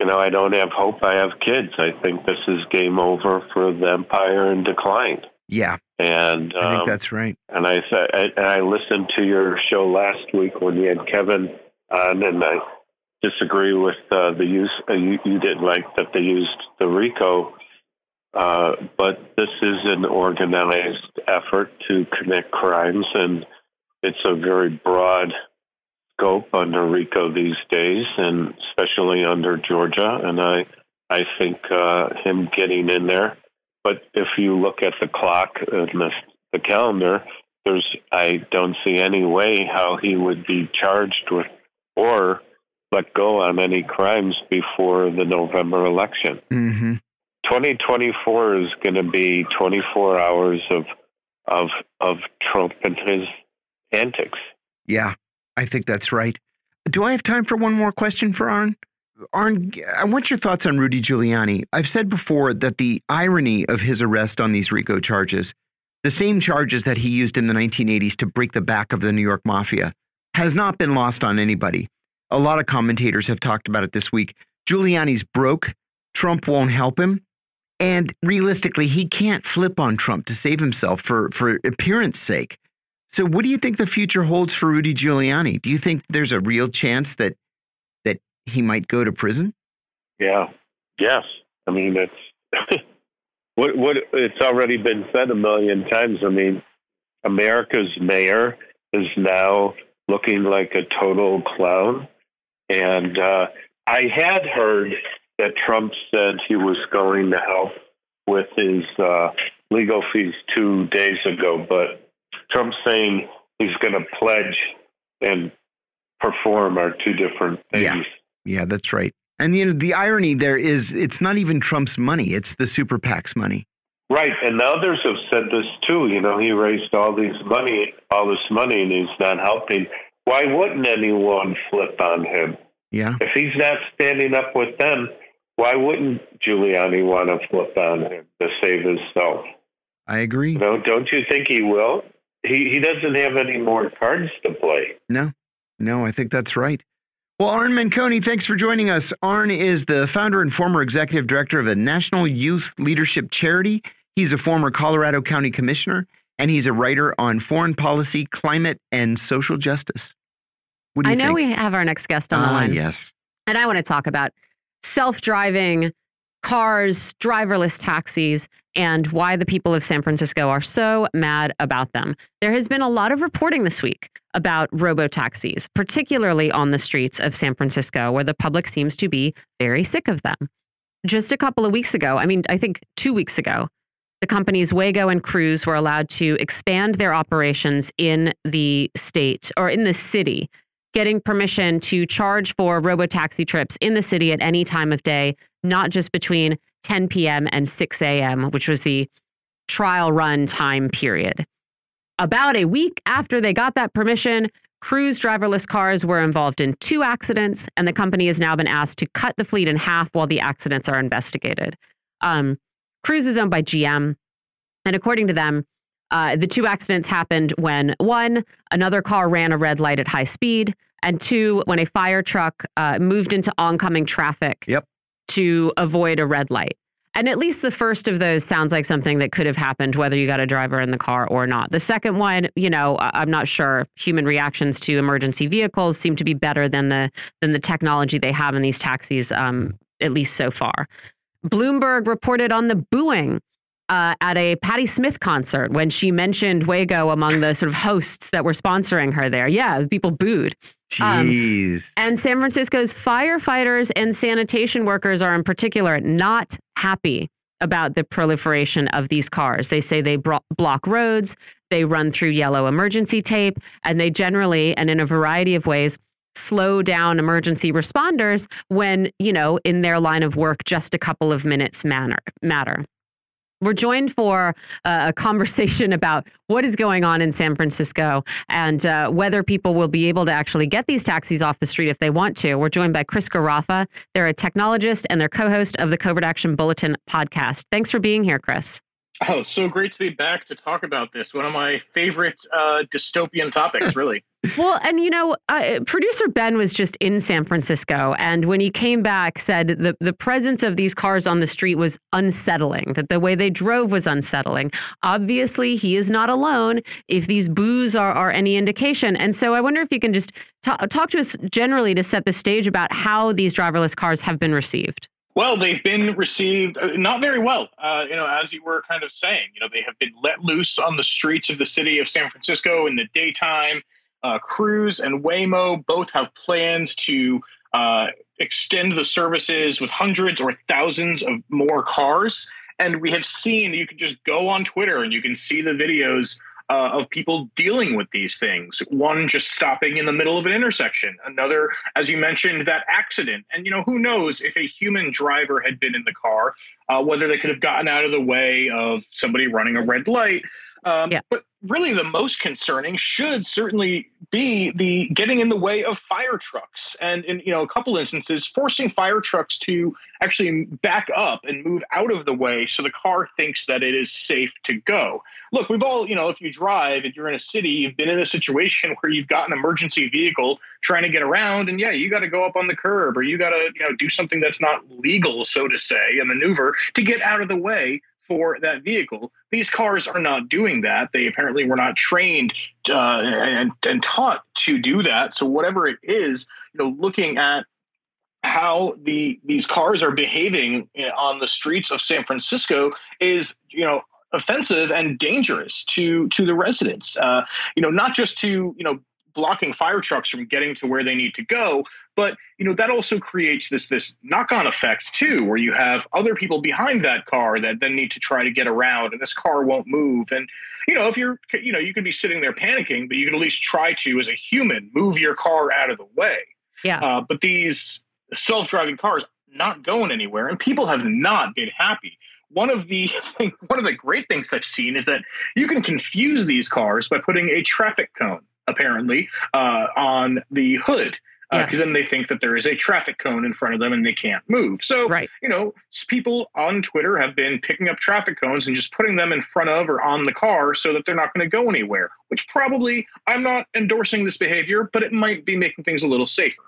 you know I don't have hope. I have kids. I think this is game over for the empire in decline. Yeah, and um, I think um, that's right. And I said and I listened to your show last week when you had Kevin on, and I disagree with uh, the use. Uh, you, you didn't like that they used the RICO uh, but this is an organized effort to commit crimes, and it's a very broad scope under RICO these days, and especially under Georgia. And I, I think uh, him getting in there. But if you look at the clock and the, the calendar, there's I don't see any way how he would be charged with or let go on any crimes before the November election. Mm-hmm. 2024 is going to be 24 hours of of of Trump and his antics. Yeah, I think that's right. Do I have time for one more question for Arn? Arn, I want your thoughts on Rudy Giuliani. I've said before that the irony of his arrest on these RICO charges, the same charges that he used in the 1980s to break the back of the New York mafia, has not been lost on anybody. A lot of commentators have talked about it this week. Giuliani's broke. Trump won't help him. And realistically, he can't flip on Trump to save himself for, for appearance sake. So, what do you think the future holds for Rudy Giuliani? Do you think there's a real chance that that he might go to prison? Yeah. Yes. I mean, it's what what it's already been said a million times. I mean, America's mayor is now looking like a total clown, and uh, I had heard that Trump said he was going to help with his uh, legal fees two days ago, but Trump saying he's going to pledge and perform are two different things. Yeah, yeah, that's right. And you know, the irony there is it's not even Trump's money, it's the super PAC's money. Right, and others have said this too. You know, he raised all these money, all this money, and he's not helping. Why wouldn't anyone flip on him? Yeah. If he's not standing up with them, why wouldn't Giuliani want to flip on him to save himself? I agree. No, don't you think he will? He he doesn't have any more cards to play. No, no, I think that's right. Well, Arn Menconi, thanks for joining us. Arne is the founder and former executive director of a national youth leadership charity. He's a former Colorado County commissioner, and he's a writer on foreign policy, climate, and social justice. I know think? we have our next guest on the Ah, line. yes. And I want to talk about self driving cars, driverless taxis, and why the people of San Francisco are so mad about them. There has been a lot of reporting this week about robo taxis, particularly on the streets of San Francisco, where the public seems to be very sick of them. Just a couple of weeks ago, I mean, I think two weeks ago, the companies Waymo and Cruise were allowed to expand their operations in the state or in the city getting permission to charge for robo taxi trips in the city at any time of day, not just between 10 p.m. and 6 a.m., which was the trial run time period. About a week after they got that permission, Cruise driverless cars were involved in two accidents, and the company has now been asked to cut the fleet in half while the accidents are investigated. Um, Cruise is owned by GM, and according to them, uh, the two accidents happened when one, another car ran a red light at high speed, and two, when a fire truck uh, moved into oncoming traffic Yep. to avoid a red light. And at least the first of those sounds like something that could have happened, whether you got a driver in the car or not. The second one, you know, I'm not sure. Human reactions to emergency vehicles seem to be better than the than the technology they have in these taxis, um, at least so far. Bloomberg reported on the booing uh, at a Patti Smith concert when she mentioned Waymo among the sort of hosts that were sponsoring her there. Yeah, people booed. Um, Jeez. And San Francisco's firefighters and sanitation workers are, in particular, not happy about the proliferation of these cars. They say they block roads, they run through yellow emergency tape, and they generally, and in a variety of ways, slow down emergency responders when, you know, in their line of work, just a couple of minutes manner, matter. We're joined for a conversation about what is going on in San Francisco and uh, whether people will be able to actually get these taxis off the street if they want to. We're joined by Chris Garaffa. They're a technologist and they're co host of the Covert Action Bulletin podcast. Thanks for being here, Chris. Oh, so great to be back to talk about this. One of my favorite uh, dystopian topics, really. Well, and you know, uh, producer Ben was just in San Francisco, and when he came back, said the the presence of these cars on the street was unsettling. That the way they drove was unsettling. Obviously, he is not alone. If these boos are are any indication, and so I wonder if you can just ta talk to us generally to set the stage about how these driverless cars have been received. Well, they've been received uh, not very well. Uh, you know, as you were kind of saying, you know, they have been let loose on the streets of the city of San Francisco in the daytime. Uh, Cruise and Waymo both have plans to uh, extend the services with hundreds or thousands of more cars. And we have seen you can just go on Twitter and you can see the videos uh, of people dealing with these things. One just stopping in the middle of an intersection. Another, as you mentioned, that accident. And you know, who knows if a human driver had been in the car, uh, whether they could have gotten out of the way of somebody running a red light. Um, Yeah. But really, the most concerning should certainly be the getting in the way of fire trucks, and in you know a couple instances, forcing fire trucks to actually back up and move out of the way so the car thinks that it is safe to go. Look, we've all you know, if you drive and you're in a city, you've been in a situation where you've got an emergency vehicle trying to get around, and yeah, you got to go up on the curb or you got to you know do something that's not legal, so to say, a maneuver to get out of the way for that vehicle. These cars are not doing that. They apparently were not trained uh, and, and taught to do that. So whatever it is, you know, looking at how the these cars are behaving eh, on the streets of San Francisco is, you know, offensive and dangerous to to the residents. Uh, you know, not just to you know blocking fire trucks from getting to where they need to go but you know that also creates this this knock-on effect too where you have other people behind that car that then need to try to get around and this car won't move. And you know if you're you know you could be sitting there panicking but you can at least try to as a human move your car out of the way. Yeah. Uh, but these self-driving cars not going anywhere and people have not been happy. One of the one of the great things I've seen is that you can confuse these cars by putting a traffic cone apparently uh, on the hood because uh, then they think that there is a traffic cone in front of them and they can't move. So, right. you know, people on Twitter have been picking up traffic cones and just putting them in front of or on the car so that they're not going to go anywhere, which probably I'm not endorsing this behavior, but it might be making things a little safer.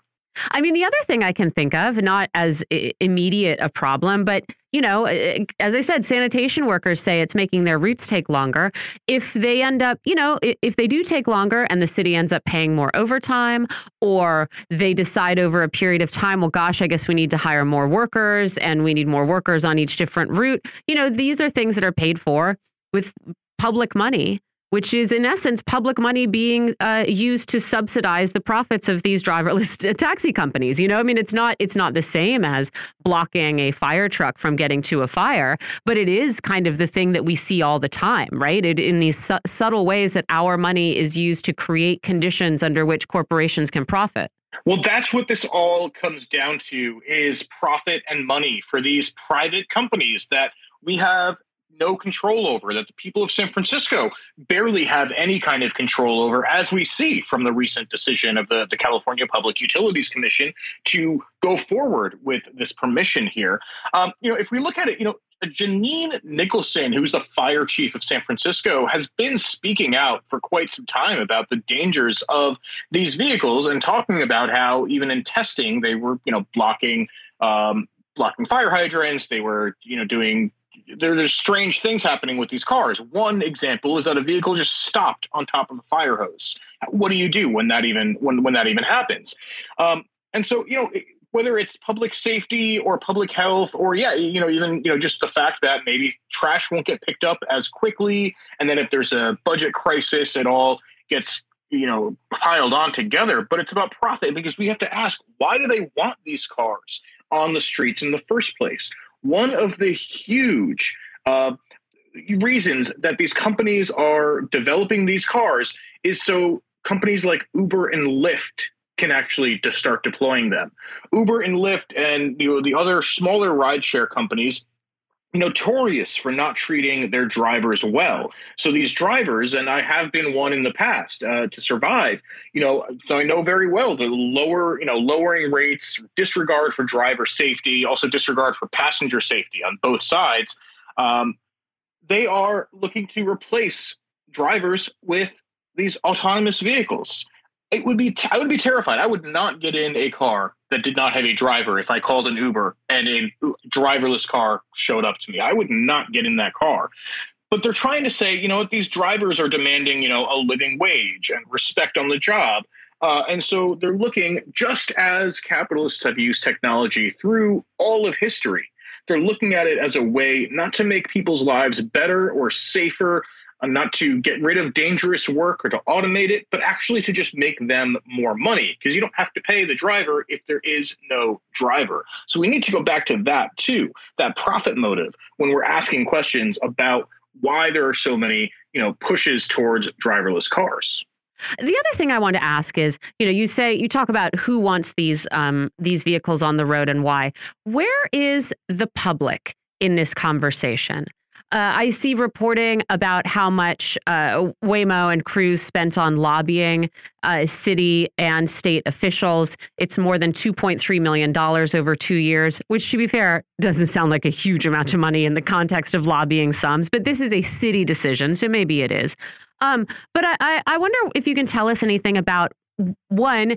I mean, the other thing I can think of, not as eh, immediate a problem, but you know, eh, eh, as I said, sanitation workers say it's making their routes take longer. If they end up, you know, if they do take longer and the city ends up paying more overtime, or they decide over a period of time, well, gosh, I guess we need to hire more workers and we need more workers on each different route. You know, these are things that are paid for with public money which is in essence public money being uh, used to subsidize the profits of these driverless taxi companies. You know, I mean, it's not it's not the same as blocking a fire truck from getting to a fire, but it is kind of the thing that we see all the time, right? It, in these su subtle ways that our money is used to create conditions under which corporations can profit. Well, that's what this all comes down to is profit and money for these private companies that we have no control over, that the people of San Francisco barely have any kind of control over, as we see from the recent decision of the, the California Public Utilities Commission to go forward with this permission here. Um, you know, if we look at it, you know, Jeanine Nicholson, who's the fire chief of San Francisco, has been speaking out for quite some time about the dangers of these vehicles and talking about how even in testing they were, you know, blocking um, blocking fire hydrants. They were, you know, doing there's strange things happening with these cars. One example is that a vehicle just stopped on top of a fire hose. What do you do when that even when when that even happens? Um, and so you know whether it's public safety or public health or yeah you know even you know just the fact that maybe trash won't get picked up as quickly and then if there's a budget crisis it all gets you know piled on together but it's about profit because we have to ask why do they want these cars on the streets in the first place one of the huge uh, reasons that these companies are developing these cars is so companies like Uber and Lyft can actually to start deploying them. Uber and Lyft and you know, the other smaller rideshare companies notorious for not treating their drivers well. So these drivers, and I have been one in the past uh, to survive. You know, so I know very well the lower, you know, lowering rates, disregard for driver safety, also disregard for passenger safety on both sides. Um, they are looking to replace drivers with these autonomous vehicles it would be I would be terrified. I would not get in a car that did not have a driver if I called an Uber and a driverless car showed up to me. I would not get in that car. But they're trying to say, you know what, these drivers are demanding, you know, a living wage and respect on the job. Uh, and so they're looking, just as capitalists have used technology through all of history, they're looking at it as a way not to make people's lives better or safer, not to get rid of dangerous work or to automate it, but actually to just make them more money because you don't have to pay the driver if there is no driver. So we need to go back to that too, that profit motive when we're asking questions about why there are so many, you know, pushes towards driverless cars. The other thing I want to ask is, you know, you say you talk about who wants these um, these vehicles on the road and why. Where is the public in this conversation? Uh, I see reporting about how much uh, Waymo and Cruise spent on lobbying uh, city and state officials. It's more than $2.3 million over two years, which, to be fair, doesn't sound like a huge amount of money in the context of lobbying sums, but this is a city decision, so maybe it is. Um, but I, I wonder if you can tell us anything about one,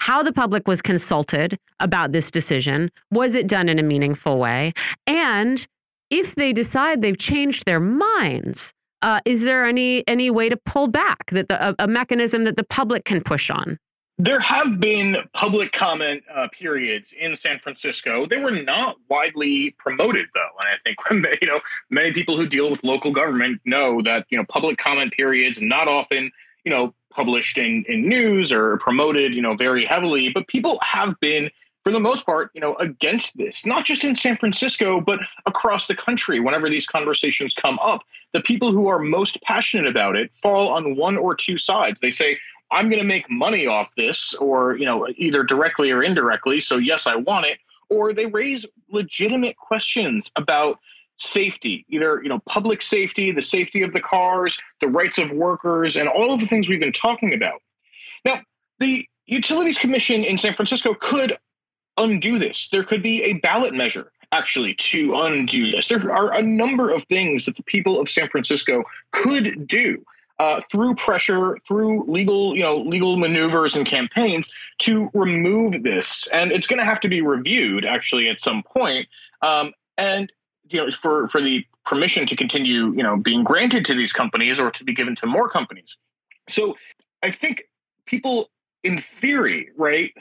how the public was consulted about this decision. Was it done in a meaningful way? And if they decide they've changed their minds, uh, is there any any way to pull back that the, a, a mechanism that the public can push on? There have been public comment uh, periods in San Francisco. They were not widely promoted, though, and I think you know many people who deal with local government know that you know public comment periods not often you know published in in news or promoted you know very heavily, but people have been for the most part, you know, against this, not just in San Francisco, but across the country. Whenever these conversations come up, the people who are most passionate about it fall on one or two sides. They say, I'm going to make money off this, or, you know, either directly or indirectly. So, yes, I want it. Or they raise legitimate questions about safety, either, you know, public safety, the safety of the cars, the rights of workers, and all of the things we've been talking about. Now, the Utilities Commission in San Francisco could undo this. There could be a ballot measure actually to undo this. There are a number of things that the people of San Francisco could do uh, through pressure, through legal, you know, legal maneuvers and campaigns to remove this. And it's going to have to be reviewed actually at some point. Um, and you know, for for the permission to continue, you know, being granted to these companies or to be given to more companies. So I think people in theory, right,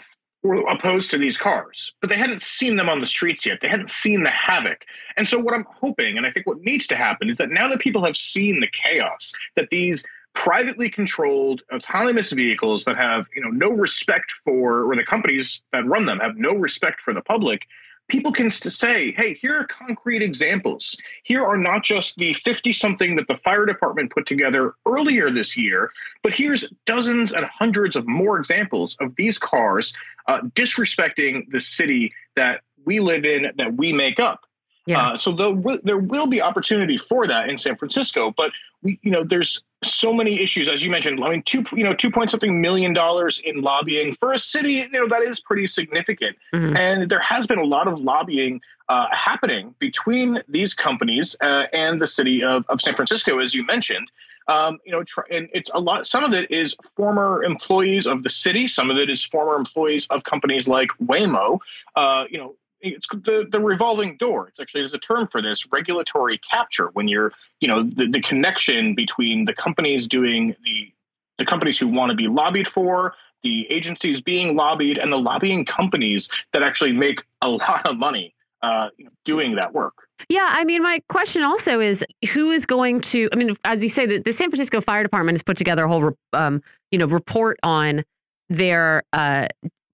were opposed to these cars, but they hadn't seen them on the streets yet. They hadn't seen the havoc. And so, what I'm hoping, and I think what needs to happen, is that now that people have seen the chaos, that these privately controlled autonomous vehicles that have you know no respect for or the companies that run them have no respect for the public people can say, hey, here are concrete examples. Here are not just the 50 something that the fire department put together earlier this year, but here's dozens and hundreds of more examples of these cars uh, disrespecting the city that we live in, that we make up. Yeah. Uh, so the, there will be opportunity for that in San Francisco, but we, you know, there's so many issues as you mentioned. I mean, two, you know, two point something million dollars in lobbying for a city, you know, that is pretty significant. Mm-hmm. And there has been a lot of lobbying uh, happening between these companies uh, and the city of, of San Francisco, as you mentioned. Um, you know, and it's a lot. Some of it is former employees of the city. Some of it is former employees of companies like Waymo. Uh, you know, it's the, the revolving door. It's actually there's a term for this regulatory capture when you're you know the, the connection between the companies doing the the companies who want to be lobbied for the agencies being lobbied and the lobbying companies that actually make a lot of money uh, doing that work. Yeah, I mean, my question also is who is going to? I mean, as you say, the, the San Francisco Fire Department has put together a whole, um, you know, report on their uh,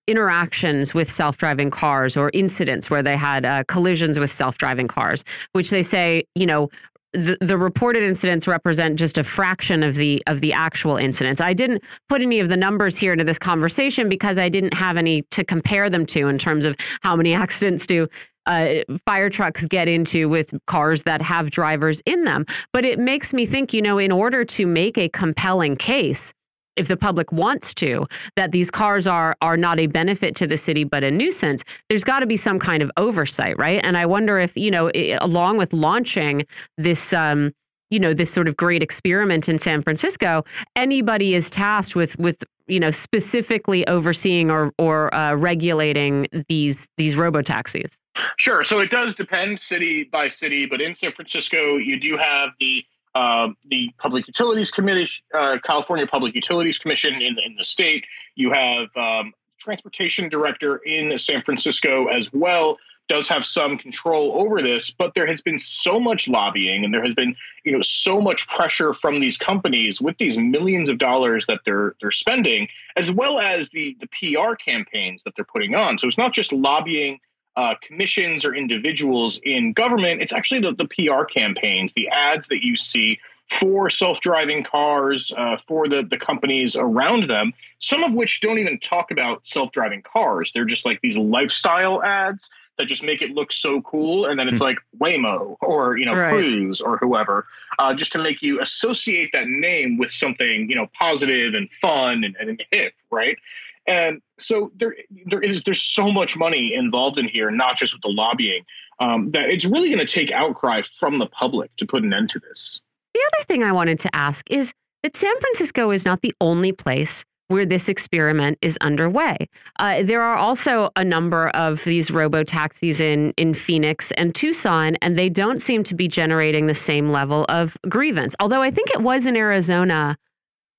interactions with self-driving cars or incidents where they had uh, collisions with self-driving cars, which they say, you know, the, the reported incidents represent just a fraction of the of the actual incidents. I didn't put any of the numbers here into this conversation because I didn't have any to compare them to in terms of how many accidents do uh, fire trucks get into with cars that have drivers in them. But it makes me think, you know, in order to make a compelling case if the public wants to that these cars are are not a benefit to the city but a nuisance there's got to be some kind of oversight right? And i wonder if you know it, along with launching this um you know this sort of great experiment in san francisco anybody is tasked with with you know specifically overseeing or or uh, regulating these these robo taxis sure. So it does depend city by city but in san francisco you do have the uh, the Public Utilities Committee, uh, California Public Utilities Commission in, in the state. You have um, transportation director in San Francisco as well does have some control over this but there has been so much lobbying and there has been you know so much pressure from these companies with these millions of dollars that they're they're spending as well as the the PR campaigns that they're putting on so it's not just lobbying uh, commissions or individuals in government. It's actually the, the PR campaigns, the ads that you see for self-driving cars, uh, for the, the companies around them, some of which don't even talk about self-driving cars. They're just like these lifestyle ads that just make it look so cool. And then it's hmm. like Waymo or, you know, right. Cruise or whoever, uh, just to make you associate that name with something, you know, positive and fun and, and hip, right? And so there, there is there's so much money involved in here, not just with the lobbying, um, that it's really going to take outcry from the public to put an end to this. The other thing I wanted to ask is that San Francisco is not the only place where this experiment is underway. Uh, there are also a number of these robo taxis in in Phoenix and Tucson, and they don't seem to be generating the same level of grievance. Although I think it was in Arizona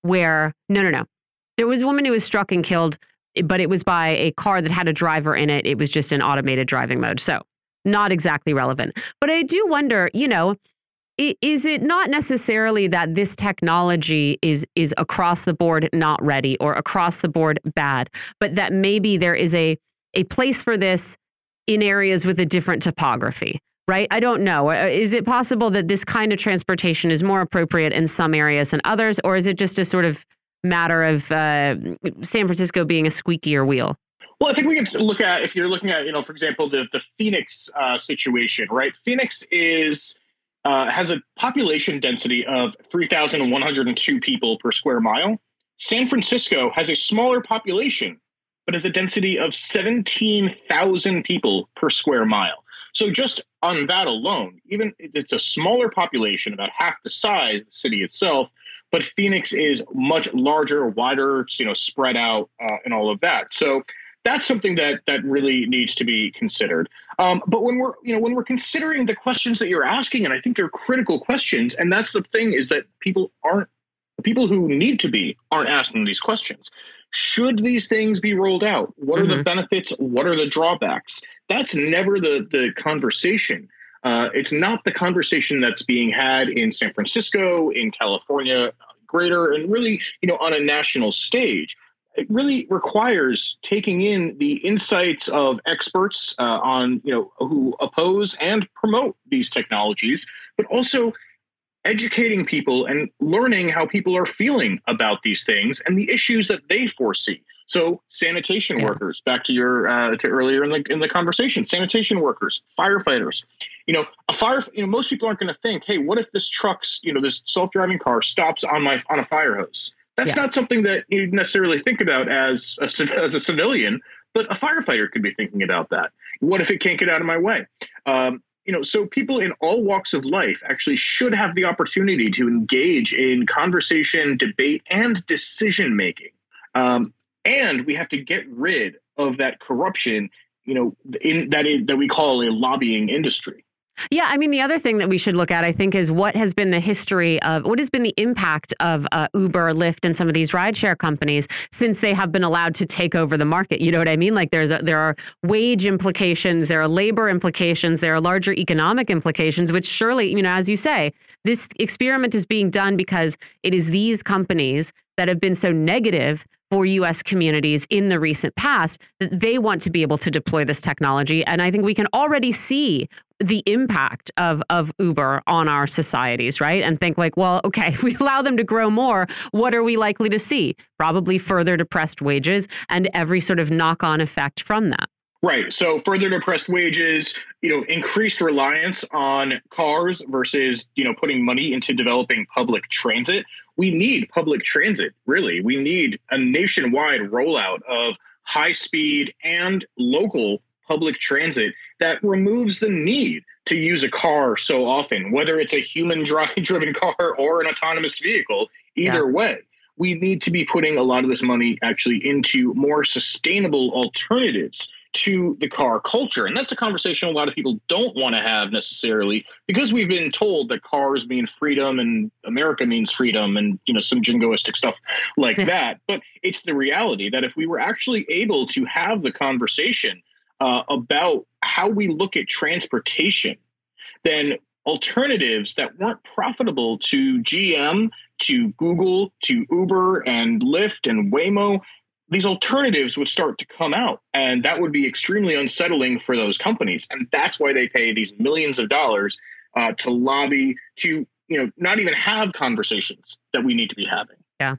where no, no, no, there was a woman who was struck and killed, but it was by a car that had a driver in it. It was just an automated driving mode, so not exactly relevant. But I do wonder, you know is it not necessarily that this technology is is across the board not ready or across the board bad, but that maybe there is a a place for this in areas with a different topography, right? I don't know. Uh, is it possible that this kind of transportation is more appropriate in some areas than others, or is it just a sort of matter of uh, San Francisco being a squeakier wheel? Well, I think we can look at if you're looking at, you know, for example, the the Phoenix uh, situation, right? Phoenix is uh, has a population density of 3,102 people per square mile. San Francisco has a smaller population, but has a density of 17,000 people per square mile. So just on that alone, even it's a smaller population, about half the size the city itself, but Phoenix is much larger, wider, you know, spread out, uh, and all of that. So that's something that that really needs to be considered. Um, but when we're you know when we're considering the questions that you're asking, and I think they're critical questions, and that's the thing is that people aren't the people who need to be aren't asking these questions. Should these things be rolled out? What are mm-hmm. the benefits? What are the drawbacks? That's never the the conversation. Uh, it's not the conversation that's being had in San Francisco, in California, greater, and really, you know, on a national stage. It really requires taking in the insights of experts uh, on you know who oppose and promote these technologies but also educating people and learning how people are feeling about these things and the issues that they foresee so sanitation yeah. workers back to your uh, to earlier in the in the conversation sanitation workers firefighters you know a fire you know most people aren't going to think hey what if this truck's you know this self-driving car stops on my on a fire hose that's yeah. not something that you necessarily think about as a, as a civilian, but a firefighter could be thinking about that. What if it can't get out of my way? Um, you know, so people in all walks of life actually should have the opportunity to engage in conversation, debate, and decision making. Um, and we have to get rid of that corruption, you know, in that that we call a lobbying industry. Yeah, I mean, the other thing that we should look at, I think, is what has been the history of what has been the impact of uh, Uber, Lyft, and some of these rideshare companies since they have been allowed to take over the market. You know what I mean? Like, there's a, there are wage implications, there are labor implications, there are larger economic implications. Which surely, you know, as you say, this experiment is being done because it is these companies that have been so negative for US communities in the recent past that they want to be able to deploy this technology. And I think we can already see the impact of of Uber on our societies, right? And think like, well, okay, if we allow them to grow more, what are we likely to see? Probably further depressed wages and every sort of knock-on effect from that. Right. So further depressed wages, you know, increased reliance on cars versus, you know, putting money into developing public transit. We need public transit, really. We need a nationwide rollout of high speed and local public transit that removes the need to use a car so often, whether it's a human driven car or an autonomous vehicle, either yeah. way. We need to be putting a lot of this money actually into more sustainable alternatives to the car culture. And that's a conversation a lot of people don't want to have necessarily because we've been told that cars mean freedom and America means freedom and you know some jingoistic stuff like that. But it's the reality that if we were actually able to have the conversation uh, about how we look at transportation, then alternatives that weren't profitable to GM, to Google, to Uber and Lyft and Waymo, these alternatives would start to come out. And that would be extremely unsettling for those companies. And that's why they pay these millions of dollars uh, to lobby to, you know, not even have conversations that we need to be having. Yeah.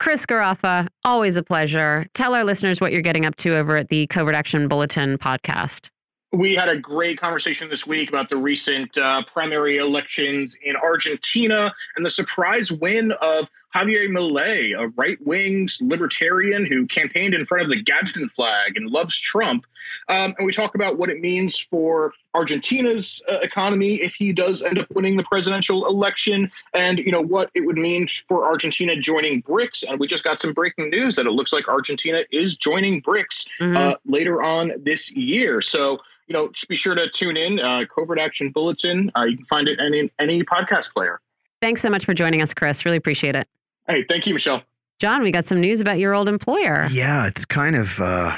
Chris Garaffa, always a pleasure. Tell our listeners what you're getting up to over at the Covert Action Bulletin podcast. We had a great conversation this week about the recent uh, primary elections in Argentina and the surprise win of Javier Milei, a right wing libertarian who campaigned in front of the Gadsden flag and loves Trump. Um, and we talk about what it means for Argentina's uh, economy if he does end up winning the presidential election, and you know what it would mean for Argentina joining BRICS. And we just got some breaking news that it looks like Argentina is joining BRICS Mhm. uh, later on this year. So you know, just be sure to tune in. Uh, Covert Action Bulletin. Uh, you can find it in any podcast player. Thanks so much for joining us, Chris. Really appreciate it. Hey, thank you, Michelle. John, we got some news about your old employer. Yeah, it's kind of uh,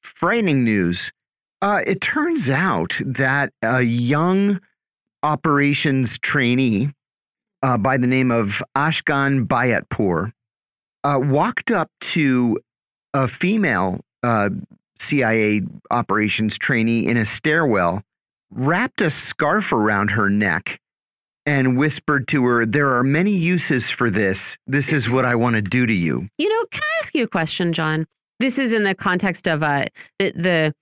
frightening news. Uh, it turns out that a young operations trainee uh, by the name of Ashkan Bayatpour uh, walked up to a female uh, CIA operations trainee in a stairwell, wrapped a scarf around her neck, and whispered to her, There are many uses for this. This is what I want to do to you. You know, can I ask you a question, John? This is in the context of uh, the, the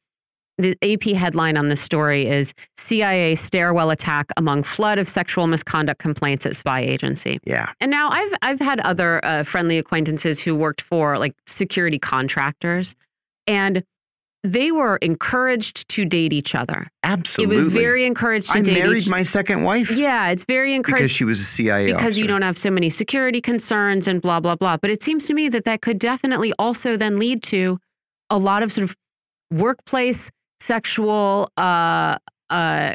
the AP headline on the story is CIA stairwell attack among flood of sexual misconduct complaints at spy agency. Yeah. And now I've I've had other uh, friendly acquaintances who worked for like security contractors, and they were encouraged to date each other. Absolutely. It was very encouraged to date. I married each. my second wife yeah, it's very encouraged. because she was a CIA because you don't have so many security concerns and blah blah blah. But it seems to me that that could definitely also then lead to a lot of sort of workplace sexual uh, uh,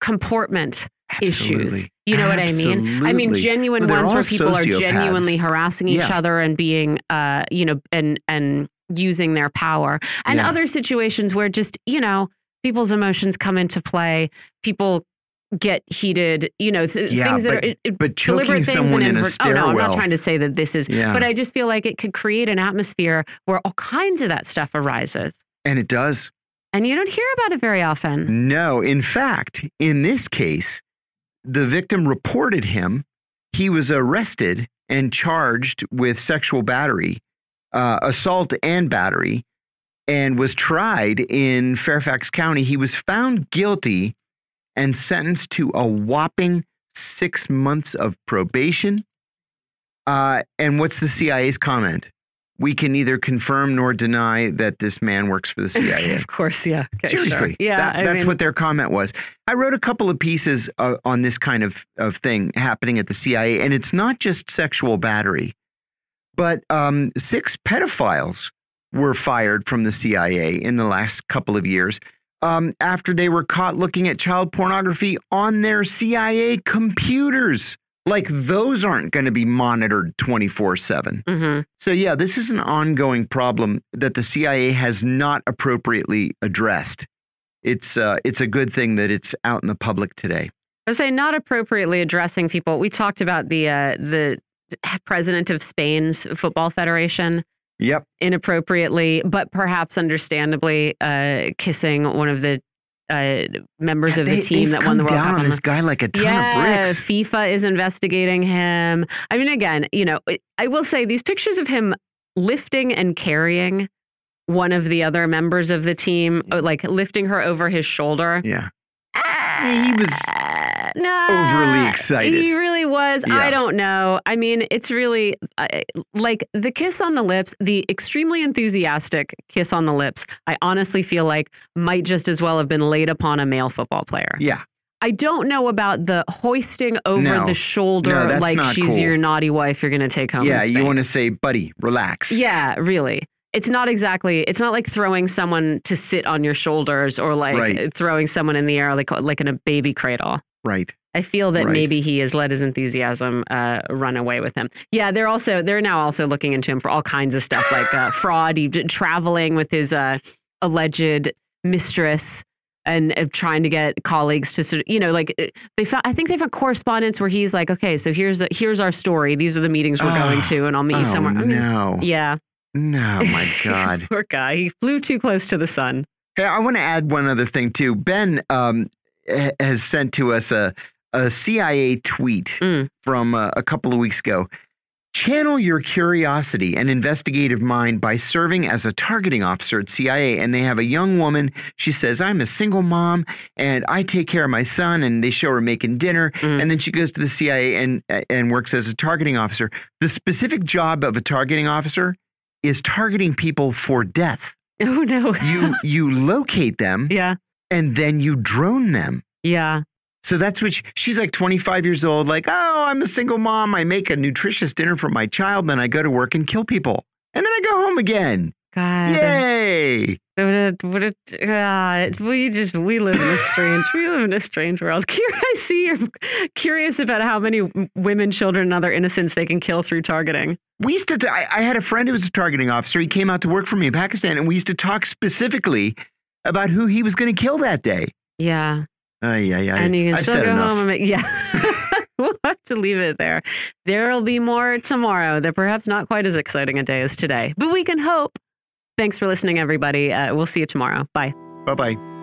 comportment issues. You know what I mean? I mean genuine Well, ones where people are genuinely harassing each Yeah. other and being uh, you know, and and using their power. And Yeah. other situations where just, you know, people's emotions come into play, people get heated, you know, th- Yeah, things that but- are it- But choking deliberate things someone and in a invert- Oh no, I'm not trying to say that this is, Yeah. but I just feel like it could create an atmosphere where all kinds of that stuff arises. and it does. And you don't hear about it very often. No, in fact, in this case, the victim reported him. He was arrested and charged with sexual battery, uh, assault, and battery, and was tried in Fairfax County. He was found guilty and sentenced to a whopping six months of probation. Uh, and what's the CIA's comment? We can neither confirm nor deny that this man works for the CIA. of course, yeah. Okay, sure. Seriously, Yeah, that- that's mean- what their comment was. I wrote a couple of pieces uh, on this kind of of thing happening at the CIA, and it's not just sexual battery, but um, six pedophiles were fired from the CIA in the last couple of years um, after they were caught looking at child pornography on their CIA computers. Like those aren't going to be monitored twenty four seven. hmm So yeah, this is an ongoing problem that the CIA has not appropriately addressed. It's uh, it's a good thing that it's out in the public today. I say not appropriately addressing people. We talked about the uh, the president of Spain's football federation Yep. inappropriately, but perhaps understandably, uh, kissing one of the uh, members of the team they've that won the World down Cup. on on this guy like a ton yeah, of bricks. FIFA is investigating him. I mean, again, you know, I will say these pictures of him lifting and carrying one of the other members of the team, like lifting her over his shoulder. Yeah. He was no, overly excited. He really was. Yeah. I don't know. I mean, it's really uh, like the kiss on the lips, the extremely enthusiastic kiss on the lips. I honestly feel like might just as well have been laid upon a male football player. Yeah. I don't know about the hoisting over No. the shoulder No, like she's cool. your naughty wife you're going to take home. Yeah. You want to say, buddy, relax. Yeah, really. It's not exactly. It's not like throwing someone to sit on your shoulders or like Right. throwing someone in the air like like in a baby cradle. Right. I feel that Right. maybe he has let his enthusiasm uh, run away with him. Yeah, they're also they're now also looking into him for all kinds of stuff like uh, fraud, he traveling with his uh, alleged mistress, and uh, trying to get colleagues to sort of you know like uh, they found. I think they found correspondence where he's like, okay, so here's the, here's our story. These are the meetings we're going Oh. to, and I'll meet you oh, somewhere. I mean, no. Yeah. No, my God. Poor guy. He flew too close to the sun. Hey, I want to add one other thing too. Ben um, has sent to us a a CIA tweet Mm. from uh, a couple of weeks ago. Channel your curiosity and investigative mind by serving as a targeting officer at CIA. And they have a young woman. She says, I'm a single mom and I take care of my son. And they show her making dinner. Mm. And then she goes to the CIA and, and works as a targeting officer. The specific job of a targeting officer is targeting people for death. Oh no. You, you locate them yeah. and then you drone them. Yeah. So that's what she, she's like 25 years old, like, oh, I'm a single mom. I make a nutritious dinner for my child, then I go to work and kill people. And then I go home again. God. Yay. What a, what a, uh, we just, we live in a strange, we live in a strange world. I see you're curious about how many women, children, and other innocents they can kill through targeting. We used to, I, I had a friend who was a targeting officer. He came out to work for me in Pakistan, and we used to talk specifically about who he was going to kill that day. Yeah. Ay, ay, ay. And you can I've still go enough. home and make, yeah. we'll have to leave it there. There'll be more tomorrow. They're perhaps not quite as exciting a day as today, but we can hope. Thanks for listening, everybody. Uh, we'll see you tomorrow. Bye. Bye bye.